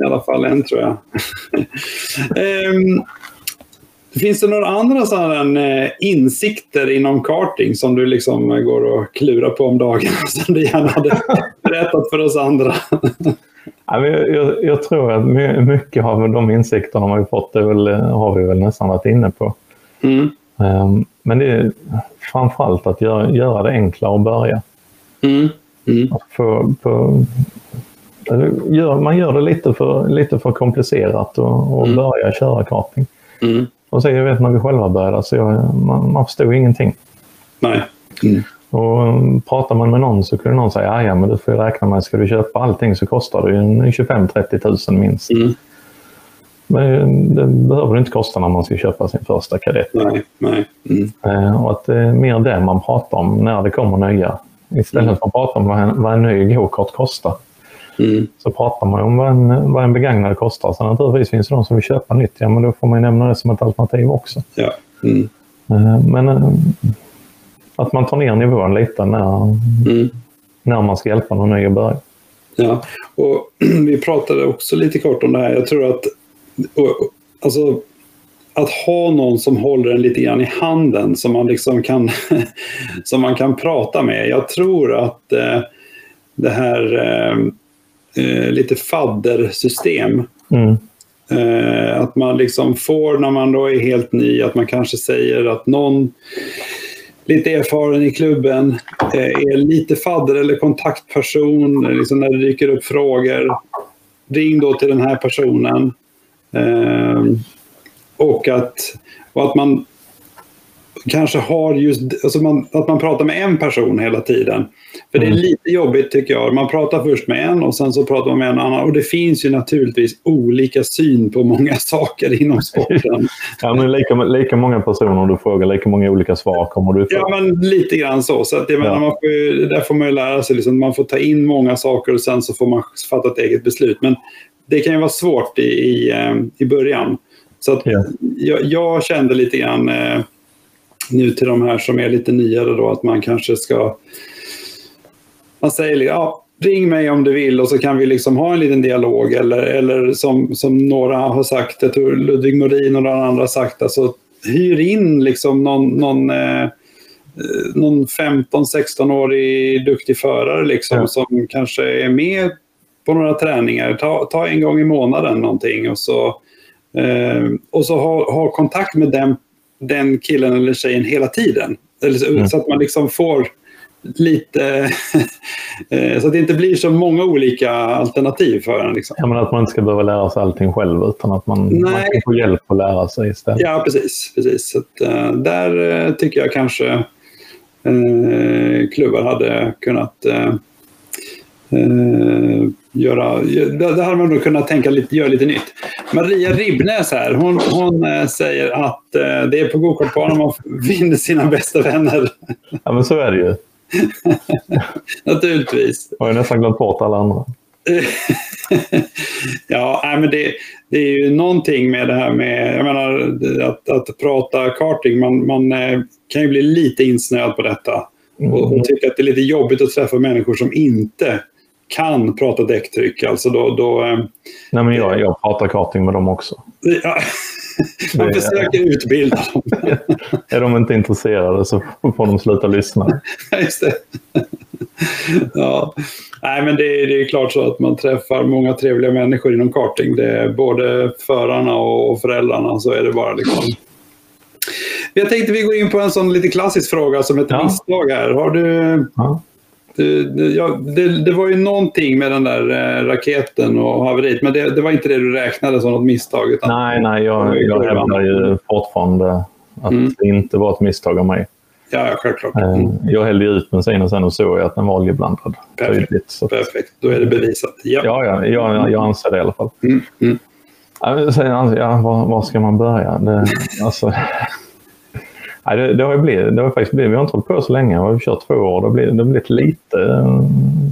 I alla fall än, tror jag. um, *laughs* Finns det några andra sådana eh, insikter inom karting som du liksom går och klurar på om dagarna *laughs* som du gärna hade berättat för oss andra? *laughs* Ja, jag, jag, tror att mycket av de insikterna man har fått det väl, har vi väl nästan varit inne på. Mm. Um, men det framförallt att göra, göra det enklare att börja. Mm. Mm. Att få, gör, man gör det lite för, lite för komplicerat och, och mm. börja köra karting. Mm. Och så jag vet när vi själva började, så jag, man, man förstod ingenting. Nej. Mm. Och um, pratar man med någon så kunde någon säga, ja men du får räkna med, ska du köpa allting så kostar det ju 25-30 tusen minst. Mm. Men det behöver det inte kosta när man ska köpa sin första kadett. Nej, nej. Mm. Eh, och att det är mer det man pratar om när det kommer nya. Istället mm. för att prata om vad en, vad en ny gokart kostar. Mm. Så pratar man om vad en, vad en begagnad kostar. Så naturligtvis finns det de som vill köpa nytt. Ja, men då får man nämna det som ett alternativ också. Ja. Mm. Eh, men eh, att man tar ner nivån lite när, mm. när man ska hjälpa någon ny att börja. Ja, och *clears throat* vi pratade också lite kort om det här. Jag tror att alltså, att ha någon som håller en lite grann i handen som man, liksom kan, *laughs* som man kan prata med. Jag tror att eh, det här eh, eh, lite faddersystem. Mm. Eh, att man liksom får, när man då är helt ny, att man kanske säger att någon lite erfaren i klubben eh, är lite fadder eller kontaktperson. Liksom när det dyker upp frågor, ring då till den här personen. Eh, och, att, och att man kanske har just, alltså man, att man pratar med en person hela tiden. För det är mm. lite jobbigt tycker jag. Man pratar först med en och sen så pratar man med en annan. Och det finns ju naturligtvis olika syn på många *laughs* saker inom sporten. ja, men lika, lika många personer du frågar, lika många olika svar kommer du få. Ja, men lite grann så. så att, jag menar, man får, där får man ju lära sig. Liksom, man får ta in många saker och sen så får man fatta ett eget beslut. Men det kan ju vara svårt i, i, eh, i början. Så att ja. jag, jag, kände lite grann eh, nu till de här som är lite nyare då att man kanske ska... Man säger ja, ring mig om du vill och så kan vi liksom ha en liten dialog. Eller, eller som, som några har sagt, jag tror Ludvig Morin och några andra har sagt, alltså hyr in liksom någon, någon, eh, någon 15-16-årig duktig förare liksom, ja. som kanske är med på några träningar. Ta, ta en gång i månaden någonting och så, eh, och så ha, ha kontakt med den den killen eller tjejen hela tiden. Mm. Så att man liksom får lite... *laughs* Eh, så att det inte blir så många olika alternativ för en. Liksom. Ja, men att man inte ska behöva lära sig allting själv utan att man, man kan få hjälp att lära sig istället. Ja, precis. precis. Så att, uh, där uh, tycker jag kanske uh, klubbar hade kunnat göra, det hade man nog kunnat tänka lite, göra lite nytt. Maria Ribnäs här, hon, hon äh, säger att äh, det är på gokartbanan man vinner sina bästa vänner. Ja, men så är det ju. *laughs* Naturligtvis. Jag har nästan glömt bort alla andra. *laughs* ja, nej, men det, det är ju någonting med det här med jag menar, att, att prata karting. Man, man eh, kan ju bli lite insnöad på detta. Mm. Och, och tycka att det är lite jobbigt att träffa människor som inte kan prata däcktryck. Alltså då, då, eh, Nej, men jag, jag pratar karting med dem också. Ja. *laughs* Man försöker utbilda dem. *laughs* är de inte intresserade så får de sluta lyssna. *laughs* Just det. Ja. Nej, men det är, det är klart så att man träffar många trevliga människor inom karting. Det är både förarna och föräldrarna så är det bara liksom jag tänkte vi går in på en sån lite klassisk fråga som ett ja. misstag här. Har du... Ja. Du, ja, det, det, var ju någonting med den där eh, raketen och haveriet, men det, det, var inte det du räknade som något misstag? Utan nej, nej, jag, jag hävdar ju fortfarande att mm. det inte var ett misstag av mig. Ja, självklart. Eh, mm. Jag hällde ut bensinen sen och såg jag att den var oljeblandad. Perfekt, tydligt, så. Perfekt. då är det bevisat. Ja, ja, ja jag, jag anser det i alla fall. Mm. Mm. Ja, var, var, ska man börja? Det, alltså, Nej, det, det, har blivit, det har faktiskt blivit, vi har inte hållit på så länge, vi har kört två år. Det har blivit, det har blivit lite eh,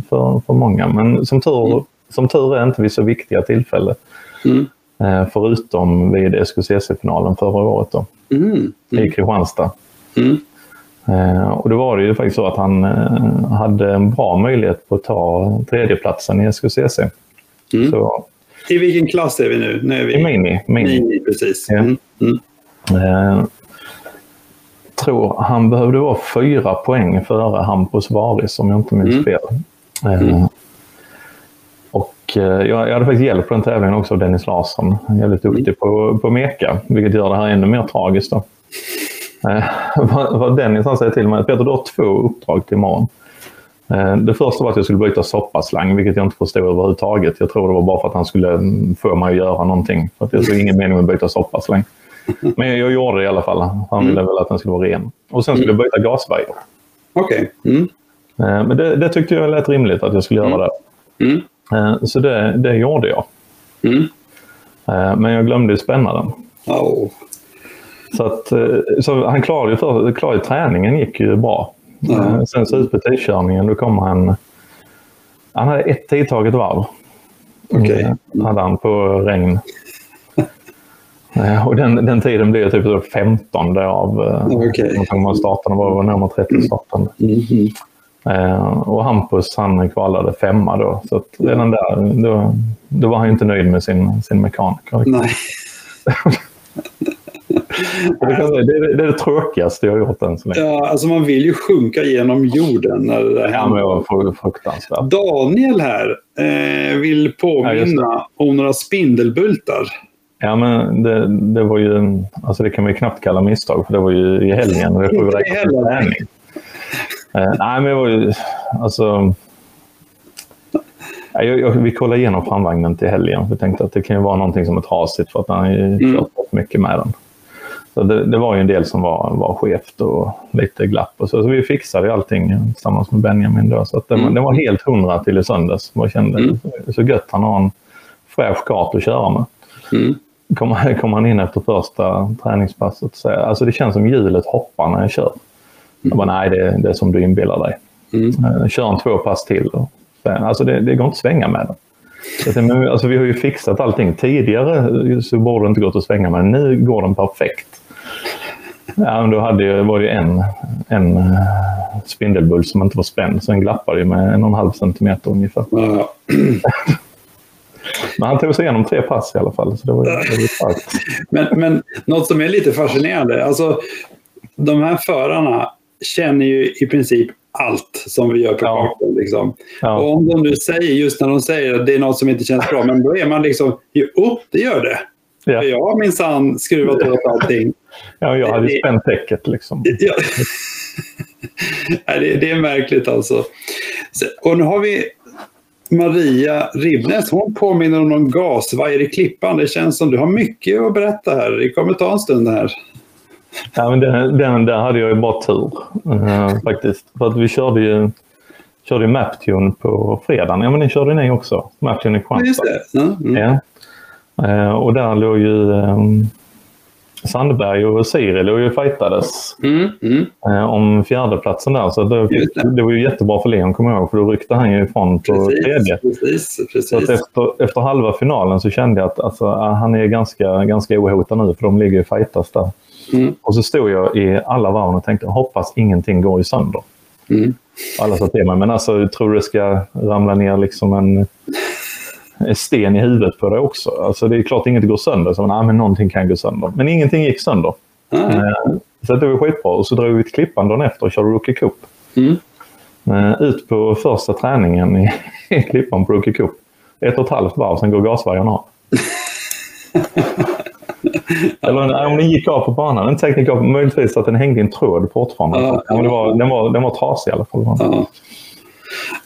för, för många. Men som tur, mm. som tur är inte vid så viktiga tillfällen. Mm. Eh, förutom vid SKCC-finalen förra året då, mm. Mm. i Kristianstad. Mm. Eh, och då var det ju faktiskt så att han hade en bra möjlighet på att ta tredjeplatsen i SKCC. Mm. Så, I vilken klass är vi nu? nu är vi... I mini. Mini, mini precis. Ja. Mm. Mm tror han behövde vara fyra poäng före Hampus Varis om jag inte minns mm. fel. Mm. Eh, och eh, jag, hade faktiskt hjälp på den tävlingen också av Dennis Larsson. Jävligt duktig mm. på, på meka, vilket gör det här ännu mer tragiskt. Då. Eh, *laughs* vad, vad Dennis han säger till mig, Peter du har två uppdrag till imorgon. Det första var att jag skulle byta soppaslang, vilket jag inte förstod överhuvudtaget. Jag tror det var bara för att han skulle mm, få mig att göra någonting. För att jag såg ingen mening med att byta soppaslang. Men jag gjorde det i alla fall. Han ville mm. väl att den skulle vara ren. Och sen skulle jag byta gasvajer. Okej. Okay. Mm. Eh, men det, det, tyckte jag lät rimligt att jag skulle göra mm. det. Mm. Eh, så det, det gjorde jag. Mm. Eh, men jag glömde spänna den. Oh. Så, att, så han klarade ju, för, klarade träningen gick ju bra. Mm. Sen så ut på tidkörningen då kom han... Han hade ett tidtaget varv. Okay. Hade han på regn. Och den, den tiden blev typ 15 av okay. man startade var närmare 30 startande. Mm -hmm. eh, och Hampus han kvalade femma då. Så redan där då, då var han inte nöjd med sin, sin mekaniker. Nej. *laughs* det, är, det, det, är det tråkigaste jag har gjort än så länge. Ja, alltså man vill ju sjunka genom jorden när det händer. Ja, men fruktansvärt. Daniel här eh, vill påminna ja, om några spindelbultar. Ja, men det, det var ju, alltså det kan man ju knappt kalla misstag för det var ju i helgen och det får ju *laughs* räknas som träning. Eh, nej, men det var ju, alltså... Jag, jag, vi kollade igenom framvagnen till helgen. Vi tänkte att det kan ju vara någonting som är trasigt för att han har ju mm. kört bort mycket med den. Så det, det, var ju en del som var, var skevt och lite glapp och så. Så vi fixade allting tillsammans med Benjamin då. Så att den, mm. den var helt hundra till i söndags. Jag kände mm. så gött han har en fräsch kart att köra med. Mm kom, *laughs* kom han in efter första träningspasset och säger alltså det känns som hjulet hoppar när jag kör. Jag bara, nej det, det är som du inbillar dig. Mm. Kör en två pass till. Och, alltså det, det går inte att svänga med den. Men, alltså, vi har ju fixat allting. Tidigare så borde det inte gått att svänga med. Nu går den perfekt. Ja, men då hade jag, var det en, en eh, spindelbull som inte var spänd, så den glappade med en och en halv centimeter ungefär. Mm. *clears throat* Men han tog sig igenom tre pass i alla fall. Så det var, det var *laughs* men, men något som är lite fascinerande. Alltså, de här förarna känner ju i princip allt som vi gör på ja. kartan. Liksom. Ja. Och om de nu säger, just när de säger att det är något som inte känns bra, men då är man liksom, jo, det gör det. Ja. För jag har minsann skruvat åt allting. *laughs* Ja, jag hade det, spänt täcket liksom. *laughs* Ja. det, är märkligt alltså. Och nu har vi Maria Ribnes, hon påminner om någon gasvajer i Klippan. Det känns som du har mycket att berätta här. Det kommer ta en stund här. Ja, men den, den där hade jag ju bara tur uh, faktiskt. För att vi körde ju körde Maptune på fredagen. Ja, men den körde ni också. Maptune i Kristianstad. Just det. Mm. Ja. Uh, och där låg ju um, Sandberg och Siri låg ju fightades mm, mm. Eh, om fjärdeplatsen där. Så det, det. var ju jättebra för Leon, kommer jag ihåg, för då ryckte han ju ifrån på precis, tredje. Precis, precis. Så efter, efter halva finalen så kände jag att alltså, han är ganska, ganska ohotad nu, för de ligger ju fightas där. Mm. Och så stod jag i alla varv och tänkte hoppas ingenting går i sönder. Mm. Alla sa till mig, men alltså tror du det ska ramla ner liksom en sten i huvudet på dig också? Alltså det är klart inget går sönder. Så, nej, men någonting kan gå sönder. Men ingenting gick sönder. Mm. Så det var skitbra. Och så drog vi till Klippan dagen efter och körde Rookie Cup. Mm. Eh, ut på första träningen i, *laughs* i Klippan på Rookie Cup. Ett och ett halvt varv, sen går gasvajern av. *laughs* Eller om den gick av på banan. Den teknik av möjligtvis att den hängde i en tråd fortfarande. Ja, ja. Det var, den, var, den var trasig i alla fall. Ja.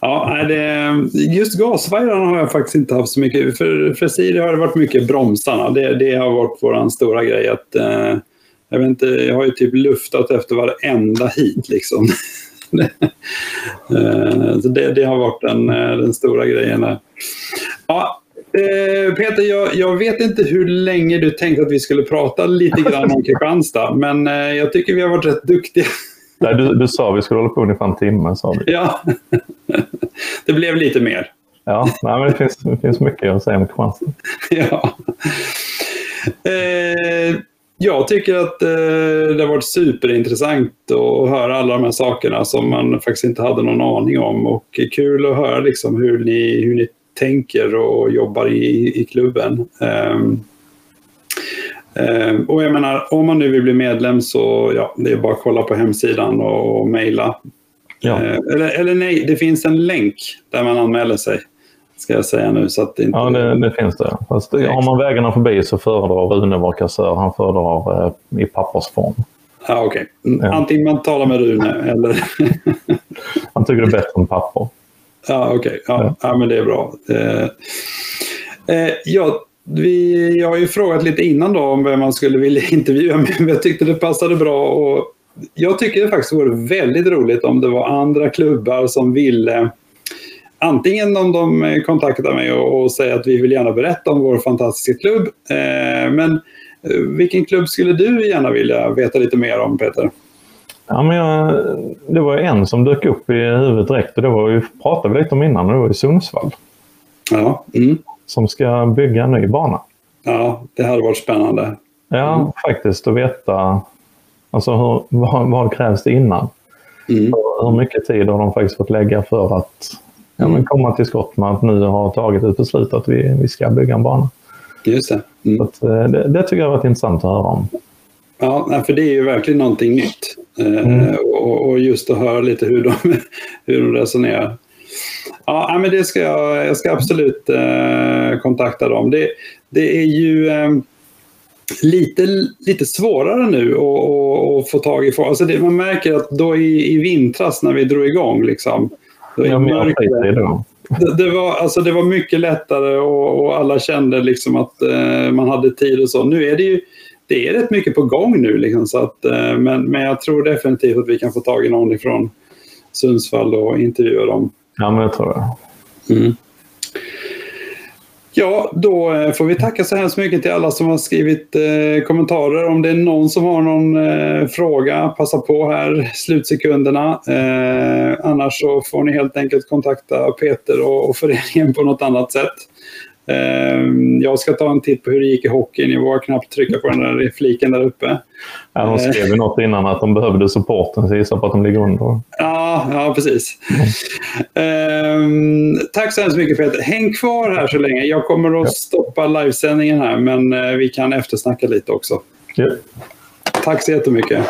Ja, det, just gasvajrarna har jag faktiskt inte haft så mycket. För, för Siri har det varit mycket bromsarna. Det, det har varit vår stora grej. Att, eh, jag, vet inte, jag har ju typ luftat efter varenda hit. Liksom. *laughs* Eh, så det, det, har varit den, eh, den stora grejen. Ja, Eh, Peter, jag, jag, vet inte hur länge du tänkte att vi skulle prata lite grann om Kristianstad, men jag tycker vi har varit rätt duktiga. Nej, du, du sa vi skulle hålla på ungefär en timme. Sa du. Ja, *laughs* det blev lite mer. Ja, nej, men det, finns, det finns mycket att säga om Kristianstad. *laughs* ja. Eh, jag tycker att eh, det har varit superintressant att höra alla de här sakerna som man faktiskt inte hade någon aning om. Och kul att höra liksom hur, ni, hur ni tänker och jobbar i, i klubben. Um, och jag menar, om man nu vill bli medlem så ja, det är bara att kolla på hemsidan och, och mejla. Ja. Uh, eller, eller nej, det finns en länk där man anmäler sig. Ska jag säga nu. Så att det inte... Ja, det, det finns det. Fast har man vägarna förbi så föredrar Rune vår kassör. Han föredrar eh, i pappersform. Ja, Okej, okay. Mm, ja. antingen man talar med Rune eller... *laughs* Han tycker det är bättre än papper. Ja, okej. Okay. Ja, ja. ja, men det är bra. Eh, eh, ja, vi, jag har ju frågat lite innan då om vem man skulle vilja *laughs* intervjua, men jag tyckte det passade bra. Och jag tycker det faktiskt vore väldigt roligt om det var andra klubbar som ville Antingen om de kontaktar mig och, och säger att vi vill gärna berätta om vår fantastiska klubb. Eh, men eh, vilken klubb skulle du gärna vilja veta lite mer om, Peter? Ja, men jag, det var en som dök upp i huvudet direkt och det var ju, pratade vi lite om innan, och det var ju Sundsvall. Ja. Mm. Som ska bygga en ny bana. Ja, det hade varit spännande. Ja, mm. faktiskt att veta alltså hur, vad, vad krävs det innan? Mm. Hur mycket tid har de faktiskt fått lägga för att ja, men mm. komma till skott med att nu ha tagit ett beslut att vi, vi ska bygga en bana. Just det. Mm. Att, eh, det. Det tycker jag har varit intressant att höra om. Ja, för det är ju verkligen någonting nytt. Eh, mm. Och, och, just att höra lite hur de, *laughs* hur de resonerar. Ja, men det ska jag, jag ska absolut eh, kontakta dem. Det, det är ju eh, lite, lite svårare nu att få tag i folk. Alltså det, man märker att då i, i vintras när vi drog igång, liksom, då ja, mörker, det, det, var, alltså det var mycket lättare och, och alla kände liksom att eh, man hade tid och så. Nu är det ju det är rätt mycket på gång nu. Liksom, så att, eh, men, men jag tror definitivt att vi kan få tag i någon ifrån Sundsvall och intervjua dem. Ja, men jag tror det. Mm. Ja, då eh, får vi tacka så hemskt mycket till alla som har skrivit eh, kommentarer. Om det är någon som har någon eh, fråga, passa på här slutsekunderna. Eh, annars så får ni helt enkelt kontakta Peter och, och föreningen på något annat sätt. Ehm, jag ska ta en titt på hur det gick i hockeyn. Jag vågar knappt trycka på den där fliken där uppe. Ja, de skrev ju något innan att de behövde supporten, så jag gissar på att de ligger under. Ja, ja precis. Mm. tack så hemskt mycket Peter. Häng kvar här så länge. Jag kommer att stoppa livesändningen här, men eh, vi kan eftersnacka lite också. Ja. Tack så jättemycket.